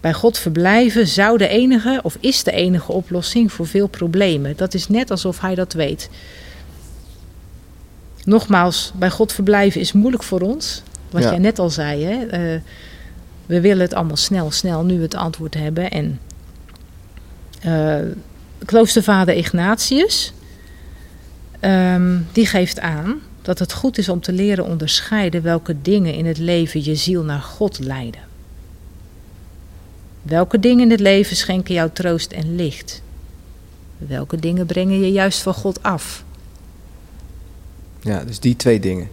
Bij God verblijven zou de enige of is de enige oplossing voor veel problemen. Dat is net alsof hij dat weet. Nogmaals, bij God verblijven is moeilijk voor ons. Wat Ja. jij net al zei. Hè? Eh, we willen het allemaal snel, snel nu het antwoord hebben. En eh, kloostervader Ignatius, ehm, die geeft aan dat het goed is om te leren onderscheiden welke dingen in het leven je ziel naar God leiden. Welke dingen in het leven schenken jou troost en licht? Welke dingen brengen je juist van God af? Ja, dus die twee dingen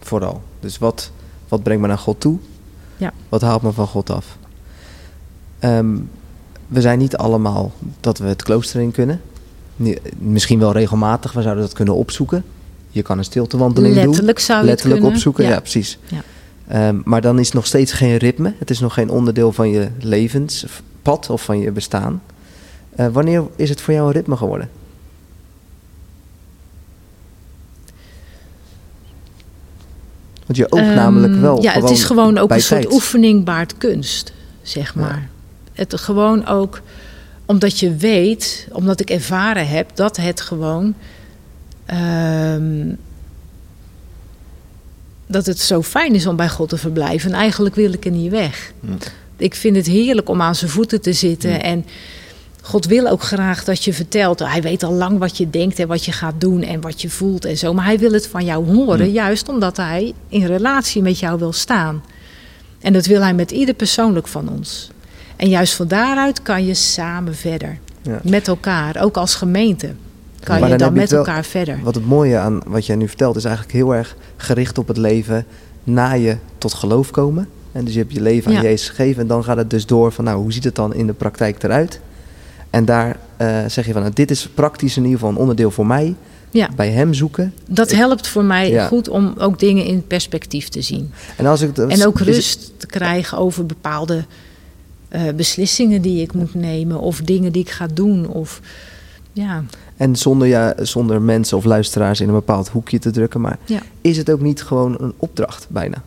vooral. Dus wat, wat brengt me naar God toe? Ja. Wat haalt me van God af? Ehm, we zijn niet allemaal dat we het klooster in kunnen. Misschien wel regelmatig, we zouden dat kunnen opzoeken. Je kan een stiltewandeling doen. Letterlijk zou je letterlijk het opzoeken, ja, Ja. precies. Ja. Ehm, maar dan is het nog steeds geen ritme. Het is nog geen onderdeel van je levenspad of van je bestaan. Eh, wanneer is het voor jou een ritme geworden? Want je oogt Ehm, namelijk wel. Ja, het is gewoon ook een soort tijd. oefening baart kunst, zeg Ja. maar. Het gewoon ook omdat je weet, omdat ik ervaren heb dat het gewoon. Ehm, dat het zo fijn is om bij God te verblijven. En eigenlijk wil ik er niet weg. Ik vind het heerlijk om aan zijn voeten te zitten. En God wil ook graag dat je vertelt. Hij weet al lang wat je denkt en wat je gaat doen en wat je voelt en zo. Maar hij wil het van jou horen, juist omdat hij in relatie met jou wil staan. En dat wil hij met ieder persoonlijk van ons. En juist van daaruit kan je samen verder. Ja. Met elkaar, ook als gemeente. Kan Maar je dan met elkaar verder. Wat het mooie aan wat jij nu vertelt is eigenlijk heel erg gericht op het leven na je tot geloof komen. En dus je hebt je leven aan Ja. Jezus gegeven en dan gaat het dus door van nou hoe ziet het dan in de praktijk eruit? En daar eh, zeg je van nou, dit is praktisch in ieder geval een onderdeel voor mij. Ja. Bij hem zoeken. Dat helpt voor mij Ja. goed om ook dingen in perspectief te zien. En, als ik, En ook het- rust te krijgen over bepaalde eh, beslissingen die ik moet nemen of dingen die ik ga doen. Of, ja. En zonder, ja, zonder mensen of luisteraars in een bepaald hoekje te drukken. Maar Ja. is het ook niet gewoon een opdracht bijna?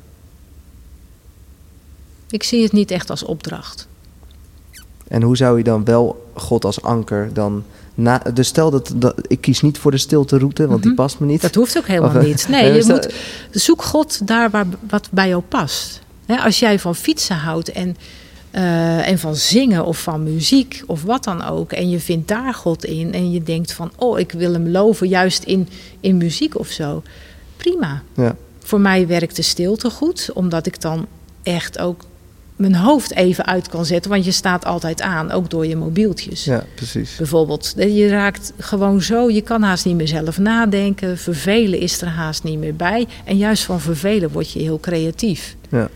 Ik zie het niet echt als opdracht. En hoe zou je dan wel God als anker dan... Na, dus stel dat, dat ik kies niet voor de stilte route, want die Mhm. past me niet. Dat hoeft ook helemaal Of, eh, niet. Nee, je moet, zoek God daar waar, wat bij jou past. Als jij van fietsen houdt en, eh, en van zingen of van muziek of wat dan ook... en je vindt daar God in en je denkt van... oh, ik wil hem loven juist in, in muziek of zo. Prima. Ja. Voor mij werkt de stilte goed, omdat ik dan echt ook mijn hoofd even uit kan zetten. Want je staat altijd aan, ook door je mobieltjes. ja, precies. Bijvoorbeeld, je raakt gewoon zo, je kan haast niet meer zelf nadenken. Vervelen is er haast niet meer bij. En juist van vervelen word je heel creatief. Ja.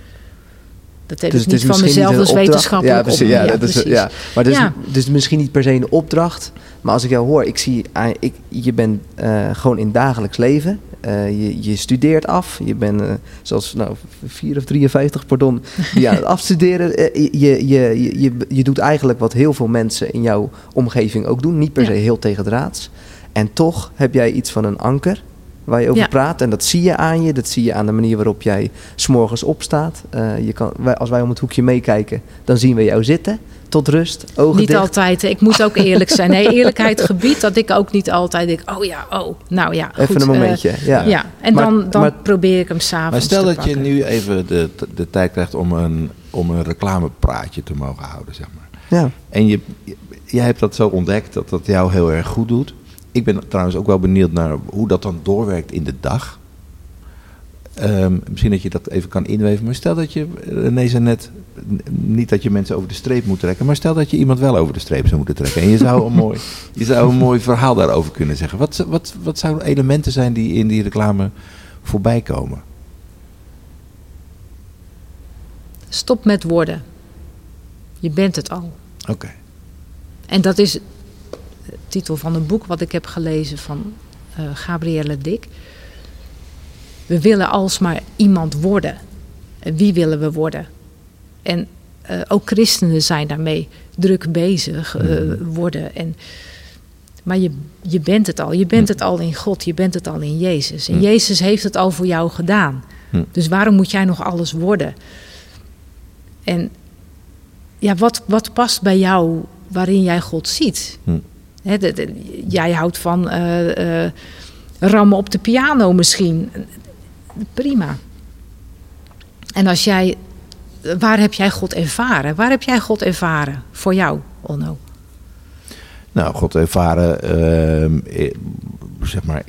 Dat heb Dus ik het is niet van mezelf niet als opdracht. wetenschappelijk ja, precies, ja, ja, dat is, precies. ja. Maar dus, Ja. dus misschien niet per se een opdracht. Maar als ik jou hoor, ik zie, ah, ik, je bent eh, gewoon in dagelijks leven. Eh, je, je studeert af. Je bent eh, zoals nou, 4 of 53, pardon, die aan het afstuderen. Eh, je, je, je, je, je doet eigenlijk wat heel veel mensen in jouw omgeving ook doen. Niet per Ja. se heel tegendraads. En toch heb jij iets van een anker waar je over Ja. praat. En dat zie je aan je. Dat zie je aan de manier waarop jij s'morgens opstaat. Eh, je kan, wij, als wij om het hoekje meekijken, dan zien we jou zitten. Tot rust, ogen Niet dicht. altijd. Ik moet ook eerlijk zijn. Nee, eerlijkheid gebied dat ik ook niet altijd denk... oh ja, oh, nou ja, Even goed, een eh, momentje. ja. ja, en Maar- dan, dan maar- probeer ik hem s'avonds Maar stel te dat je nu even de, de tijd krijgt om een, om een reclamepraatje te mogen houden, zeg maar. Ja. En je, jij hebt dat zo ontdekt dat dat jou heel erg goed doet. Ik ben trouwens ook wel benieuwd naar hoe dat dan doorwerkt in de dag. Ehm, misschien dat je dat even kan inweven. Maar stel dat je, René zei net, niet dat je mensen over de streep moet trekken. Maar stel dat je iemand wel over de streep zou moeten trekken. En je zou een mooi, je zou een mooi verhaal daarover kunnen zeggen. Wat, wat, wat zouden elementen zijn die in die reclame voorbij komen? Stop met woorden. Je bent het al. Oké. En dat is titel van een boek wat ik heb gelezen van eh Gabrielle Dik. We willen alsmaar iemand worden. En wie willen we worden? En eh, ook christenen zijn daarmee druk bezig eh, worden. En, maar je, je bent het al. Je bent het al in God. Je bent het al in Jezus. En Hm. Jezus heeft het al voor jou gedaan. Hm. Dus waarom moet jij nog alles worden? En ja, wat, wat past bij jou waarin jij God ziet? Jij houdt van eh, rammen op de piano misschien. Prima. En als jij, waar heb jij God ervaren? Waar heb jij God ervaren voor jou, Onno? Nou, God ervaren, ehm, eh, zeg maar,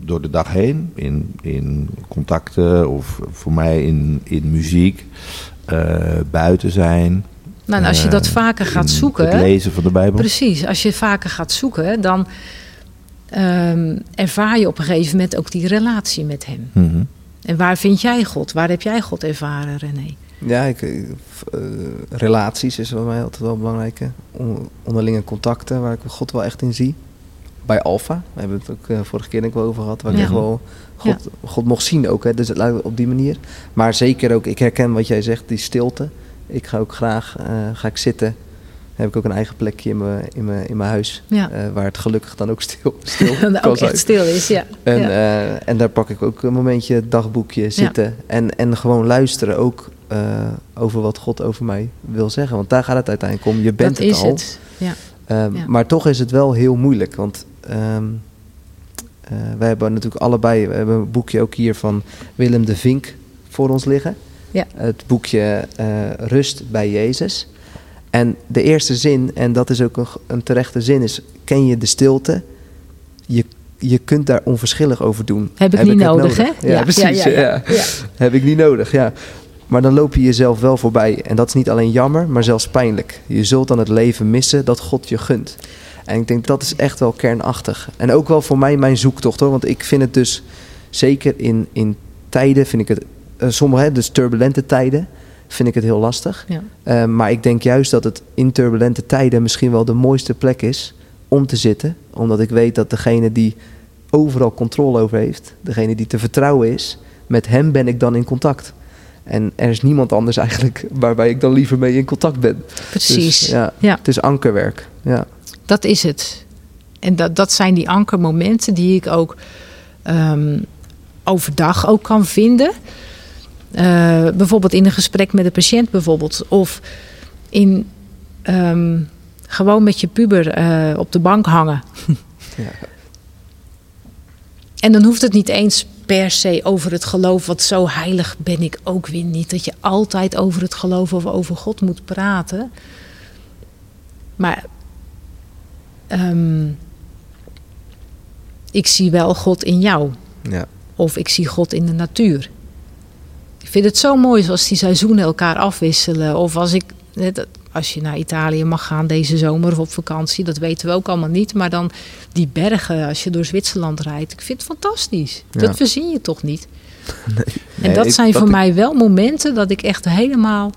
door de dag heen. In, in contacten of voor mij in, in muziek. buiten zijn. Nou, en als je dat eh, vaker gaat zoeken. Het lezen van de Bijbel. Precies, als je vaker gaat zoeken, dan ehm, ervaar je op een gegeven moment ook die relatie met Hem. Mhm. En waar vind jij God? Waar heb jij God ervaren, René? Ja, ik, eh, eh, relaties is voor mij altijd wel belangrijk. On- onderlinge contacten, waar ik God wel echt in zie. Bij Alfa, we hebben het ook vorige keer denk ik wel over gehad, waar ik Ja. wel God, God mocht zien ook. Hè. Dus het lijkt op die manier. Maar zeker ook, ik herken wat jij zegt, die stilte. Ik ga ook graag, eh, ga ik zitten. heb ik ook een eigen plekje in mijn, in mijn, in mijn huis. Ja. eh, waar het gelukkig dan ook stil, stil kan ook zijn. echt stil is, ja. En, ja. eh, en daar pak ik ook een momentje dagboekje zitten. En, en gewoon luisteren ook over wat God over mij wil zeggen. Want daar gaat het uiteindelijk om. Je bent dat het is al. het. Ja. Ehm. Maar toch is het wel heel moeilijk. Want ehm eh, wij hebben natuurlijk allebei... We hebben een boekje ook hier van Willem de Vink voor ons liggen. Ja. Het boekje eh, Rust bij Jezus. En de eerste zin, en dat is ook een, een terechte zin, is... Ken je de stilte? Je, je kunt daar onverschillig over doen. Heb ik niet nodig, hè? Ja, Ja, precies. ja, Ja. Heb ik niet nodig, ja. Maar dan loop je jezelf wel voorbij. En dat is niet alleen jammer, maar zelfs pijnlijk. Je zult dan het leven missen dat God je gunt. En ik denk dat is echt wel kernachtig. En ook wel voor mij mijn zoektocht hoor. Want ik vind het dus zeker in, in tijden, vind ik het, sommige, hè, dus turbulente tijden, vind ik het heel lastig. Ja. Eh, maar ik denk juist dat het in turbulente tijden misschien wel de mooiste plek is om te zitten. Omdat ik weet dat degene die overal controle over heeft, degene die te vertrouwen is, met hem ben ik dan in contact. En er is niemand anders eigenlijk waarbij ik dan liever mee in contact ben. Precies. Dus, ja, Ja. Het is ankerwerk. Ja. Dat is het. En dat, dat zijn die ankermomenten die ik ook ehm, overdag ook kan vinden. Eh, bijvoorbeeld in een gesprek met een patiënt bijvoorbeeld. Of in ehm, gewoon met je puber eh, op de bank hangen. Ja. En dan hoeft het niet eens per se over het geloof, want zo heilig ben ik ook weer niet. Dat je altijd over het geloof of over God moet praten. Maar ehm, ik zie wel God in jou. Ja. Of ik zie God in de natuur. Ik vind het zo mooi zoals die seizoenen elkaar afwisselen. Of als ik, als je naar Italië mag gaan deze zomer of op vakantie, dat weten we ook allemaal niet. Maar dan die bergen, als je door Zwitserland rijdt, ik vind het fantastisch. Ja. Dat verzin je toch niet? en Nee, dat ik- zijn voor ik- mij wel momenten dat ik echt helemaal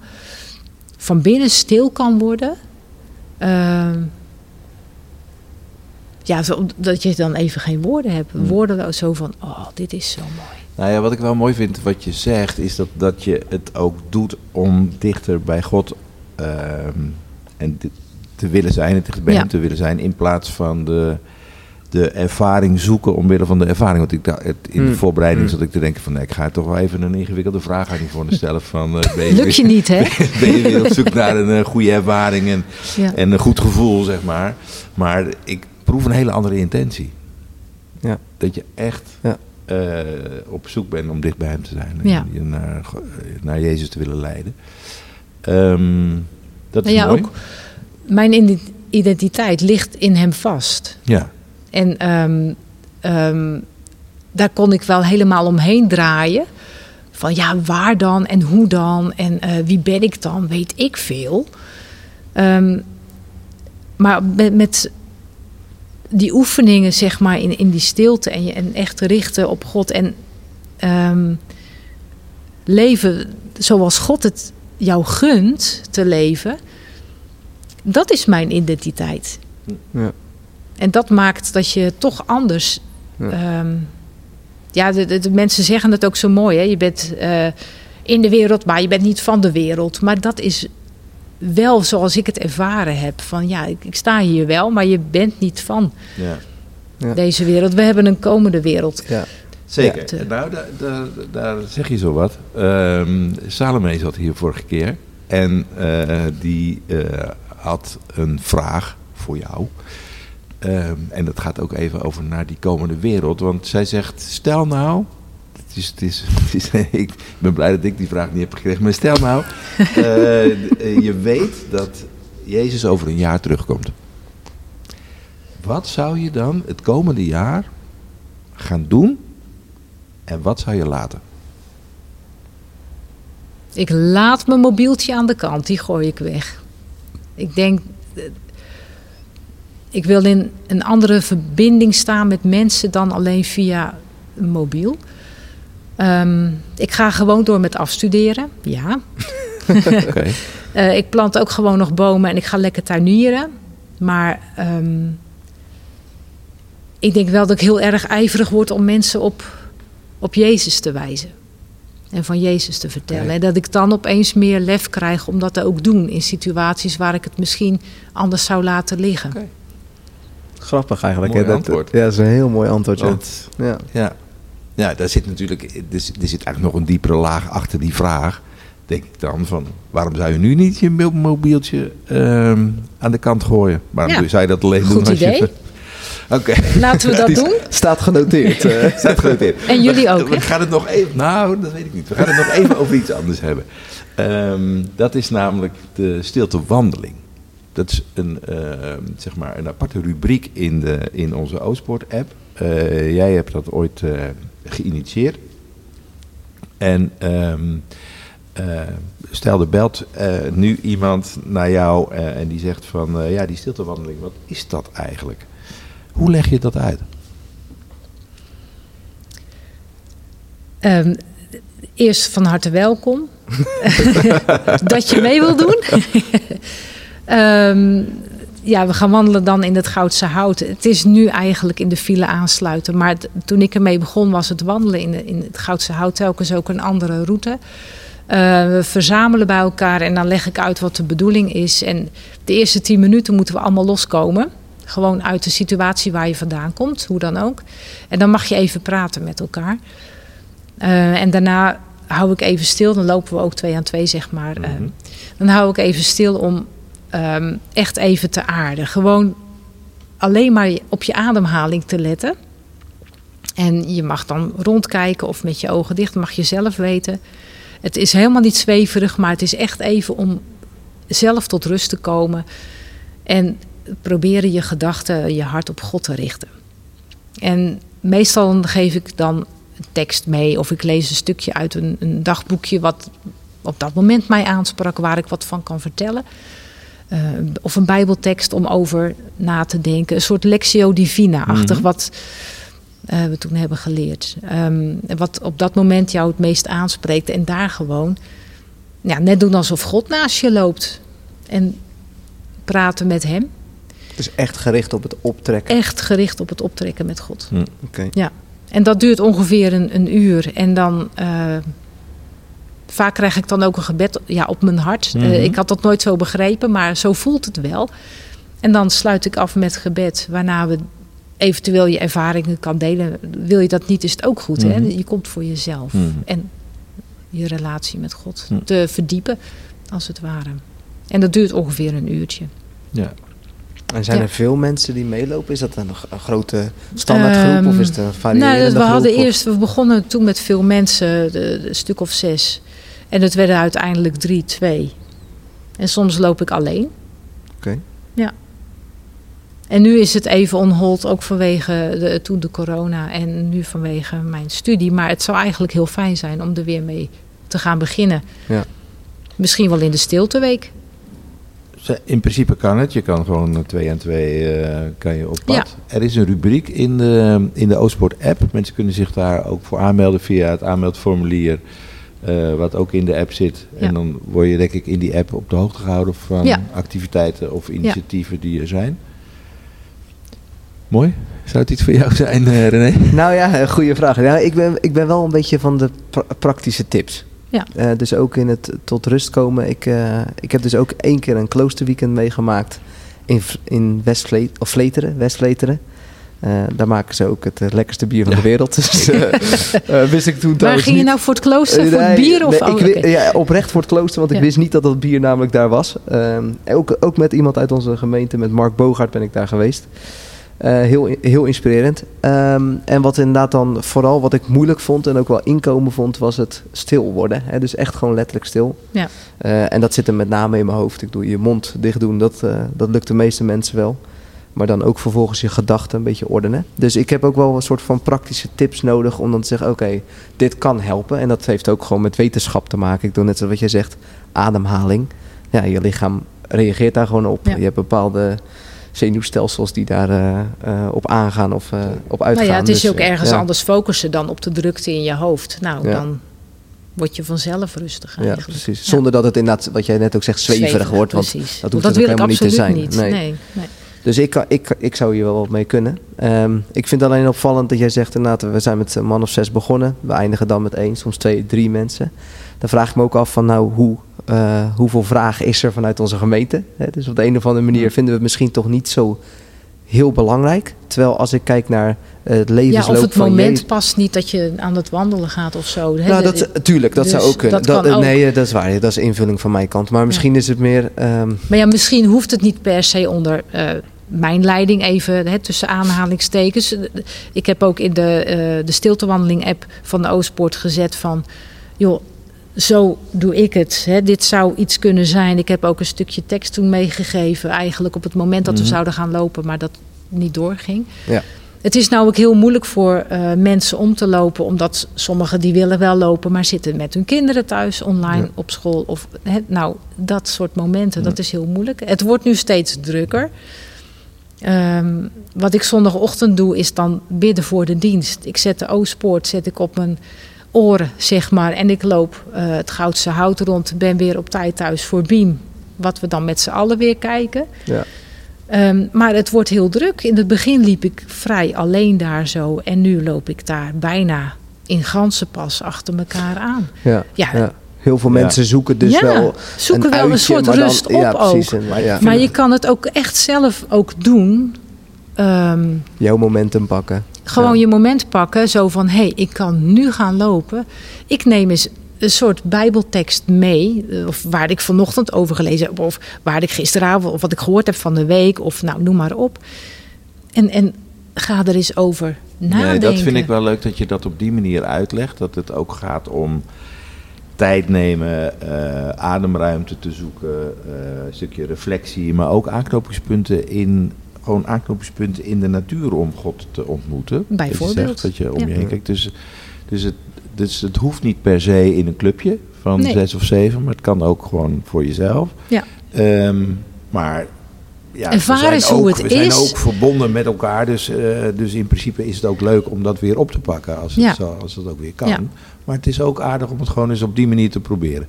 van binnen stil kan worden. Ehm, ja, zo, dat je dan even geen woorden hebt. Hmm. Woorden zo van, oh, dit is zo mooi. Nou ja, wat ik wel mooi vind wat je zegt, is dat, dat je het ook doet om dichter bij God ehm, en te willen zijn, en dichter bij Ja. hem te willen zijn, in plaats van de, de ervaring zoeken omwille van de ervaring. Want ik, dacht- in de Mm. voorbereiding Mm. zat ik te denken van, nee, ik ga toch wel even een ingewikkelde vraag aan je voor stellen van, eh, ben, je, Lukt je niet, hè? ben je weer op zoek naar een eh, goede ervaring en, Ja. en een goed gevoel, zeg maar. Maar ik proef een hele andere intentie. Ja. Dat je echt Ja. Eh, op zoek bent om dicht bij hem te zijn. En Ja. je naar, naar Jezus te willen leiden. Ehm, dat is Nou ja, mooi. ook mijn identiteit ligt in hem vast. Ja, En ehm, ehm, daar kon ik wel helemaal omheen draaien. Van ja, waar dan en hoe dan en eh, wie ben ik dan? Weet ik veel. Maar met, met die oefeningen, zeg maar, in, in die stilte en je en echt richten op God en ehm, leven zoals God het jou gunt te leven, dat is mijn identiteit. Ja. En dat maakt dat je toch anders. Ja. Ja, ja de, de, de mensen zeggen het ook zo mooi. Hè? Je bent eh, in de wereld, maar je bent niet van de wereld. Maar dat is wel zoals ik het ervaren heb. Van ja, ik, ik sta hier wel, maar je bent niet van ja. Ja. deze wereld. We hebben een komende wereld. Ja. zeker. Ja. Nou, daar, daar, daar zeg je zo wat. Ehm Salome zat hier vorige keer. En eh, die eh, had een vraag voor jou. Ehm, en dat gaat ook even over naar die komende wereld. Want zij zegt, stel nou... Het is, het is, het is, ik ben blij dat ik die vraag niet heb gekregen. Maar stel nou, eh, eh, je weet dat Jezus over een jaar terugkomt. Wat zou je dan het komende jaar gaan doen? En wat zou je laten? Ik laat mijn mobieltje aan de kant, die gooi ik weg. Ik denk, eh, ik wil in een andere verbinding staan met mensen dan alleen via een mobiel. Ehm, ik ga gewoon door met afstuderen, ja. Oké. Eh, ik plant ook gewoon nog bomen en ik ga lekker tuinieren. Maar ehm, ik denk wel dat ik heel erg ijverig word om mensen op, op Jezus te wijzen. En van Jezus te vertellen. En dat ik dan opeens meer lef krijg om dat te ook doen. In situaties waar ik het misschien anders zou laten liggen. Grappig eigenlijk. Mooi hè, dat, antwoord. Ja, dat is een heel mooi antwoord. Want Ja. ja, ja, daar zit natuurlijk er, zit- er zit eigenlijk nog een diepere laag achter die vraag. Denk ik dan van waarom zou je nu niet je mo- mobieltje ehm, aan de kant gooien? Waarom Ja. zou je dat alleen doen? Als je-. Oké. Laten we dat doen. Staat genoteerd. eh. Staat genoteerd. En jullie ook, We gaan het nog even. Nou, dat weet ik niet. We gaan het nog even over iets anders hebben. Ehm, dat is namelijk de stiltewandeling. Dat is een, ehm, zeg maar een aparte rubriek in, de, in onze Oostpoort-app. Eh, jij hebt dat ooit eh, geïnitieerd. En ehm, eh, stel er belt eh, nu iemand naar jou eh, en die zegt van... ja, die stiltewandeling, wat is dat eigenlijk? Hoe leg je dat uit? Ehm, eerst van harte welkom. dat je mee wil doen. Ehm, ja, we gaan wandelen dan in het Goudse Hout. Het is nu eigenlijk in de file aansluiten. Maar toen ik ermee begon was het wandelen in, de, in het Goudse Hout telkens ook een andere route. Eh, we verzamelen bij elkaar en dan leg ik uit wat de bedoeling is. En de eerste tien minuten moeten we allemaal loskomen. Gewoon uit de situatie waar je vandaan komt, hoe dan ook. En dan mag je even praten met elkaar. Eh, en daarna hou ik even stil. Dan lopen we ook twee aan twee, zeg maar. Eh, Mhm. dan hou ik even stil om ehm, echt even te aarden. Gewoon alleen maar op je ademhaling te letten. En je mag dan rondkijken of met je ogen dicht, mag je zelf weten. Het is helemaal niet zweverig, maar het is echt even om zelf tot rust te komen. En proberen je gedachten, je hart op God te richten. En meestal geef ik dan een tekst mee of ik lees een stukje uit een, een dagboekje wat op dat moment mij aansprak, waar ik wat van kan vertellen. Uh, of een bijbeltekst om over na te denken. Een soort lectio divina-achtig Mhm. wat uh, we toen hebben geleerd. Um, wat op dat moment jou het meest aanspreekt. En daar gewoon ja, net doen alsof God naast je loopt. En praten met hem. Dus echt gericht op het optrekken. Echt gericht op het optrekken met God. Hm. Oké. Ja. En dat duurt ongeveer een, een uur. En dan... Uh, vaak krijg ik dan ook een gebed ja, op mijn hart. Mhm. Uh, ik had dat nooit zo begrepen, maar zo voelt het wel. En dan sluit ik af met gebed, waarna we eventueel je ervaringen kan delen. Wil je dat niet, is het ook goed. Mhm. Hè? Je komt voor jezelf Mhm. en je relatie met God Mhm. te verdiepen, als het ware. En dat duurt ongeveer een uurtje. Ja. En zijn Ja. er veel mensen die meelopen? Is dat een, een grote standaardgroep Ehm, of is het een variërende Nou, we groep? hadden of- eerst, we begonnen toen met veel mensen, de, de- een stuk of zes. En het werden uiteindelijk drie, twee. En soms loop ik alleen. Oké. Ja. En nu is het even on hold, ook vanwege de, toen de corona en nu vanwege mijn studie. Maar het zou eigenlijk heel fijn zijn om er weer mee te gaan beginnen. Ja. Misschien wel in de stilteweek. In principe kan het. Je kan gewoon twee aan twee eh, kan je op pad. Ja. Er is een rubriek in de, in de app. Mensen kunnen zich daar ook voor aanmelden via het aanmeldformulier. Eh, wat ook in de app zit. Ja. En dan word je denk ik in die app op de hoogte gehouden van Ja. activiteiten of initiatieven die er zijn. Mooi. Zou het iets voor jou zijn, eh, René? Nou ja, goede vraag. Ja, ik, ben, ik ben wel een beetje van de pra- praktische tips. Ja. Eh, dus ook in het tot rust komen. Ik, eh, ik heb dus ook één keer een kloosterweekend meegemaakt in, in West of Vleteren, West Vleteren. Eh, daar maken ze ook het eh, lekkerste bier van Ja. de wereld. Dus eh, wist ik toen Waar trouwens ging je niet. nou voor het klooster? Voor het nee, bier? Of, nee, ik oh, ja, oprecht voor het klooster, want ik wist niet dat dat bier namelijk daar was. Ehm, ook, ook met iemand uit onze gemeente, met Mark Bogaert ben ik daar geweest. Eh, heel, heel inspirerend. Ehm, en wat inderdaad dan vooral wat ik moeilijk vond en ook wel inkomen vond, was het stil worden. Hè? Dus echt gewoon letterlijk stil. Ja. Eh, en dat zit er met name in mijn hoofd. Ik doe je mond dicht doen, dat, eh, dat lukt de meeste mensen wel. Maar dan ook vervolgens je gedachten een beetje ordenen. Dus ik heb ook wel een soort van praktische tips nodig om dan te zeggen: oké, dit kan helpen. En dat heeft ook gewoon met wetenschap te maken. Ik doe net zoals wat jij zegt: ademhaling. Ja, je lichaam reageert daar gewoon op. Ja. Je hebt bepaalde zenuwstelsels die daar eh, eh, op aangaan of eh, op uitgaan. Nou ja, het is Dus, ook ergens ja. anders focussen dan op de drukte in je hoofd. Nou, Ja. dan word je vanzelf rustig Ja, precies. Zonder dat het inderdaad, wat jij net ook zegt, zweverig, wordt. Want precies. dat hoeft dat wil ik helemaal niet te absoluut zijn. niet. Nee. Nee. Nee, Dus ik, kan- ik, ik zou hier wel wat mee kunnen. Ehm, ik vind alleen opvallend dat jij zegt inderdaad, we zijn met een man of zes begonnen. We eindigen dan met één, soms twee, drie mensen. Dan vraag ik me ook af van nou, hoe, eh, hoeveel vragen is er vanuit onze gemeente? Hè, dus op de een of andere manier vinden we het misschien toch niet zo heel belangrijk. Terwijl als ik kijk naar eh, het Ja, levensloop of het van moment past niet dat je aan het wandelen gaat of zo. hè. Nou, dat, tuurlijk, dat dus zou ook kunnen. dat kan eh, ook. Nee, eh, dat is waar. Dat is invulling van mijn kant. Maar misschien is het meer... ehm, Maar ja, misschien hoeft het niet per se onder eh, mijn leiding even hè, tussen aanhalingstekens. Ik heb ook in de, eh de stiltewandeling-app van de Oostpoort gezet van... joh, zo doe ik het. Hè. Dit zou iets kunnen zijn. Ik heb ook een stukje tekst toen meegegeven. Eigenlijk op het moment dat we Mhm. zouden gaan lopen, maar dat niet doorging. Ja. Het is nou ook heel moeilijk voor eh, mensen om te lopen, omdat sommigen die willen wel lopen, maar zitten met hun kinderen thuis online Ja. op school. Of hè, nou, dat soort momenten, dat is heel moeilijk. Het wordt nu steeds drukker. Ehm, wat ik zondagochtend doe, is dan bidden voor de dienst. Ik zet de Oostpoort zet ik op mijn oren, zeg maar. En ik loop eh, het Goudse Hout rond. Ben weer op tijd thuis voor Biem. Wat we dan met z'n allen weer kijken. ja. Ehm, maar het wordt heel druk. In het begin liep ik vrij alleen daar zo. En nu loop ik daar bijna in ganzenpas achter elkaar aan. Ja, Ja, ja. Heel veel Ja. mensen zoeken dus ja, wel zoeken een wel een soort maar dan- rust op ja, precies, ook. en, ja. Maar je kan het ook echt zelf ook doen. Ehm, Jouw momentum pakken. gewoon Ja. je moment pakken. Zo van, hé, hey, ik kan nu gaan lopen. Ik neem eens een soort bijbeltekst mee. eh, Of waar ik vanochtend over gelezen heb. Of waar ik gisteravond, of wat ik gehoord heb van de week. Of nou, noem maar op. En, en ga er eens over nadenken. Nee, dat vind ik wel leuk dat je dat op die manier uitlegt. Dat het ook gaat om tijd nemen, eh, ademruimte te zoeken, eh, een stukje reflectie, maar ook aanknopingspunten in, gewoon aanknopingspunten in de natuur om God te ontmoeten. Bijvoorbeeld, Dat je, zegt, dat je om ja. je heen kijkt. Dus, dus, het, dus het hoeft niet per se in een clubje van Nee. zes of zeven, maar het kan ook gewoon voor jezelf. Ja. Ehm, maar ja, we zijn hoe ook, het we zijn is. ook verbonden met elkaar. Dus, eh, dus in principe is het ook leuk om dat weer op te pakken als het, Ja. zo, als het ook weer kan. Ja. Maar het is ook aardig om het gewoon eens op die manier te proberen.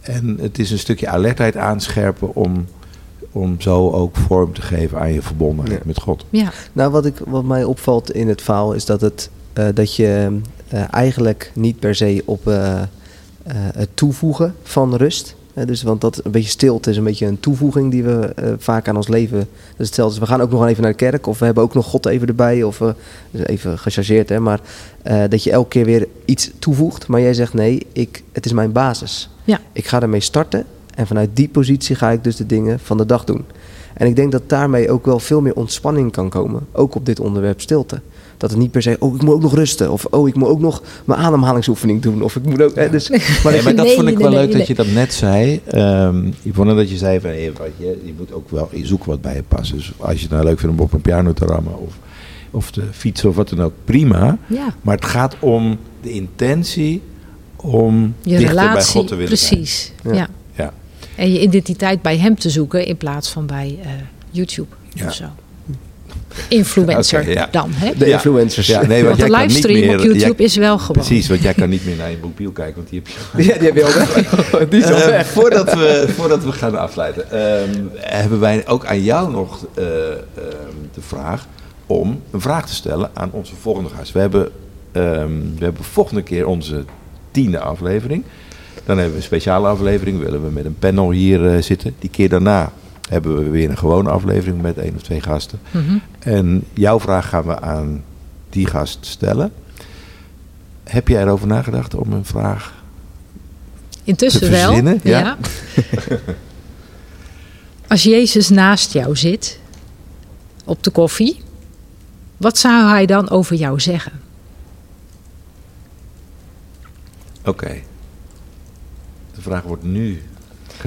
En het is een stukje alertheid aanscherpen om, om zo ook vorm te geven aan je verbondenheid Ja. met God. Ja, Nou, wat, ik, wat mij opvalt in het verhaal is dat, het, eh, dat je eh, eigenlijk niet per se op eh, eh, het toevoegen van rust. Dus, want dat een beetje stilte is een beetje een toevoeging die we eh, vaak aan ons leven. Dus dus we gaan ook nog even naar de kerk of we hebben ook nog God even erbij. Of dus even gechargeerd, hè, maar eh, dat je elke keer weer iets toevoegt. Maar jij zegt nee, ik, het is mijn basis. Ja. Ik ga ermee starten en vanuit die positie ga ik dus de dingen van de dag doen. En ik denk dat daarmee ook wel veel meer ontspanning kan komen. Ook op dit onderwerp stilte. Dat het niet per se, oh, ik moet ook nog rusten. Of, oh, ik moet ook nog mijn ademhalingsoefening doen. Of ik moet ook... Hè, dus, maar Nee, dat maar je- dat Nee, vond ik nee, wel nee, leuk nee. dat je dat net zei. Ehm Yvonne, dat je zei van hey, wat je, je moet ook wel, je zoekt wat bij je past. Dus als je het nou leuk vindt om op een piano te rammen of, of te fietsen of wat dan ook, prima. ja. Maar het gaat om de intentie om je dichter bij relatie. God te willen zijn. precies. Ja. Ja. Ja. En je identiteit bij hem te zoeken in plaats van bij eh, YouTube Ja. of zo. Influencer ja. dan, hè? de Ja. influencers. Ja, nee, Want jij de kan niet livestream meer- op YouTube jij- is wel gewoon. Precies, want jij kan niet meer naar je mobiel kijken, want die heb je Ja, die heb je al weg. Die is al Eh, weg. voordat, we, voordat we gaan afsluiten, ehm, hebben wij ook aan jou nog eh, ehm, de vraag om een vraag te stellen aan onze volgende gast. We hebben, ehm, we hebben volgende keer onze tiende aflevering. Dan hebben we een speciale aflevering, willen we met een panel hier eh, zitten. Die keer daarna hebben we weer een gewone aflevering met één of twee gasten. Mhm. En jouw vraag gaan we aan die gast stellen. Heb jij erover nagedacht om een vraag Intussen wel. ja. Ja. Als Jezus naast jou zit op de koffie, wat zou hij dan over jou zeggen? Oké. De vraag wordt nu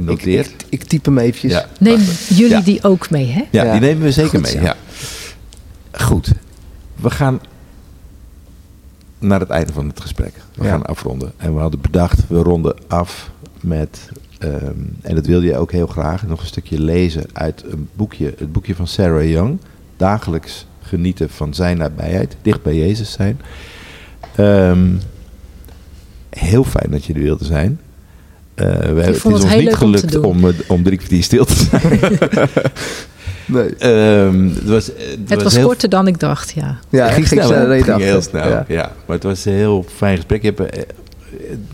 genoteerd. ik, ik typ hem eventjes. ja, Neem jullie Ja. die ook mee, hè? ja, Ja. die nemen we zeker Goed mee. Ja. Goed. We gaan naar het einde van het gesprek. We Ja. gaan afronden. En we hadden bedacht, we ronden af met, ehm, en dat wilde je ook heel graag, nog een stukje lezen uit een boekje, het boekje van Sarah Young. Dagelijks genieten van zijn nabijheid, dicht bij Jezus zijn. Ehm, heel fijn dat je er wilde zijn. Eh, we hebben, het is het ons heel niet om gelukt om, eh, om drie kwartier stil te zijn. Nee. Ehm, het was, het Het was heel korter dan ik dacht, ja. Ja, het ging snel, ging dacht. heel snel. Ja. Ja. maar het was een heel fijn gesprek. Je hebt, eh,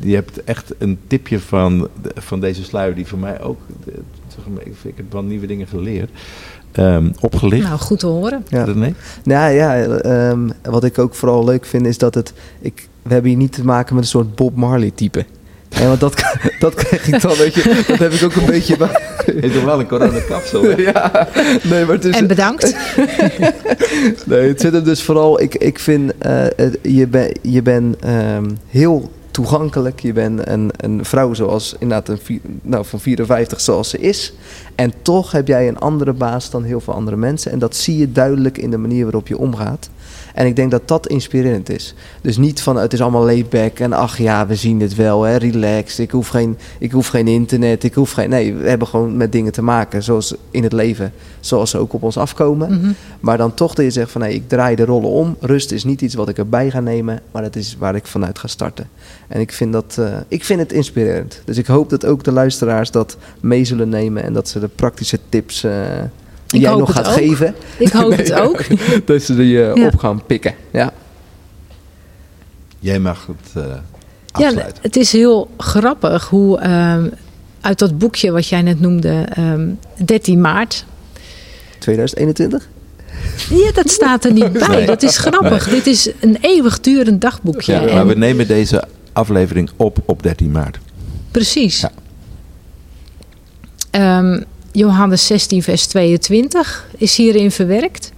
je hebt echt een tipje van, van deze sluier die voor mij ook. eh, zeg maar, Ik heb wel nieuwe dingen geleerd. Ehm, opgelicht. Nou, goed te horen. Ja. René? Nou ja, ehm, wat ik ook vooral leuk vind is dat het... Ik, we hebben hier niet te maken met een soort Bob Marley type. Ja, want dat, dat krijg ik dan, weet je, dat heb ik ook een beetje. Heeft toch wel een coronakapsel? Ja, nee, maar het is... En bedankt. Nee, het zit hem dus vooral... Ik, ik vind, eh, je bent je ben, ehm, heel toegankelijk. Je bent een, een vrouw zoals, inderdaad, een, nou, van 54 zoals ze is. En toch heb jij een andere baas dan heel veel andere mensen. En dat zie je duidelijk in de manier waarop je omgaat. En ik denk dat dat inspirerend is. Dus niet van het is allemaal laid back en ach ja, we zien het wel, hè, relaxed. Ik hoef, geen, ik hoef geen internet, ik hoef geen... Nee, we hebben gewoon met dingen te maken, zoals in het leven. Zoals ze ook op ons afkomen. Mhm. Maar dan toch dat je zegt van nee, ik draai de rollen om. Rust is niet iets wat ik erbij ga nemen, maar het is waar ik vanuit ga starten. En ik vind, dat, eh, ik vind het inspirerend. Dus ik hoop dat ook de luisteraars dat mee zullen nemen en dat ze de praktische tips eh, die Ik jij nog gaat ook. geven, Ik hoop het ook. dat ze die eh, Ja. op gaan pikken. Ja. Jij mag het, Ja, afsluiten. het is heel grappig hoe ehm, uit dat boekje wat jij net noemde, ehm 13 maart. 2021? Ja, dat staat er niet bij. Nee. Dat is grappig. Dit is een eeuwigdurend dagboekje. ja, En- maar we nemen deze aflevering op op 13 maart. Precies. Ja. Ehm, Johannes 16, vers 22 is hierin verwerkt.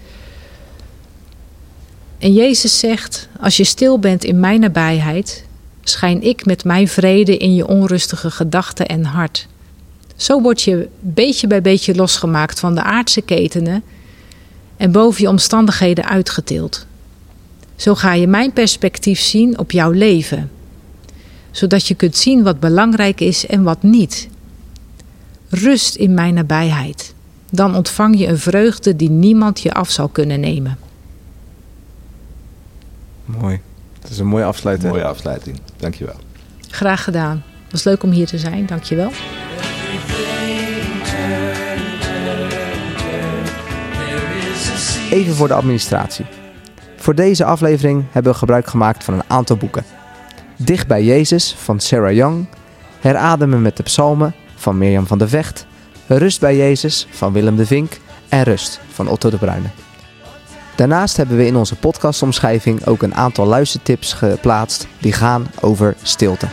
En Jezus zegt: Als je stil bent in mijn nabijheid, schijn ik met mijn vrede in je onrustige gedachten en hart. Zo word je beetje bij beetje losgemaakt van de aardse ketenen en boven je omstandigheden uitgetild. Zo ga je mijn perspectief zien op jouw leven zodat je kunt zien wat belangrijk is en wat niet. Rust in mijn nabijheid. Dan ontvang je een vreugde die niemand je af zal kunnen nemen. Mooi. Dat is een mooie afsluiting. Mooie afsluiting. Dankjewel. Graag gedaan. Het was leuk om hier te zijn. Dankjewel. Even voor de administratie. Voor deze aflevering hebben we gebruik gemaakt van een aantal boeken. Dicht bij Jezus van Sarah Young, Herademen met de Psalmen van Mirjam van der Vecht, Rust bij Jezus van Willem de Vink en Rust van Otto de Bruyne. Daarnaast hebben we in onze podcastomschrijving ook een aantal luistertips geplaatst die gaan over stilte.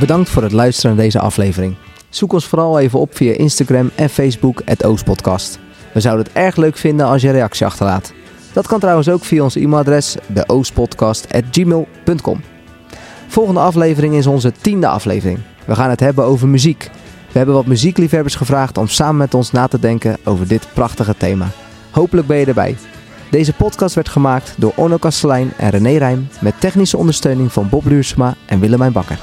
Bedankt voor het luisteren naar deze aflevering. Zoek ons vooral even op via Instagram en Facebook, het Oostpodcast. We zouden het erg leuk vinden als je reactie achterlaat. Dat kan trouwens ook via ons e-mailadres, deoostpodcast.gmail.com. Volgende aflevering is onze tiende aflevering. We gaan het hebben over muziek. We hebben wat muziekliefhebbers gevraagd om samen met ons na te denken over dit prachtige thema. Hopelijk ben je erbij. Deze podcast werd gemaakt door Orno Kastelein en René Rijm met technische ondersteuning van Bob Luursema en Willemijn Bakker.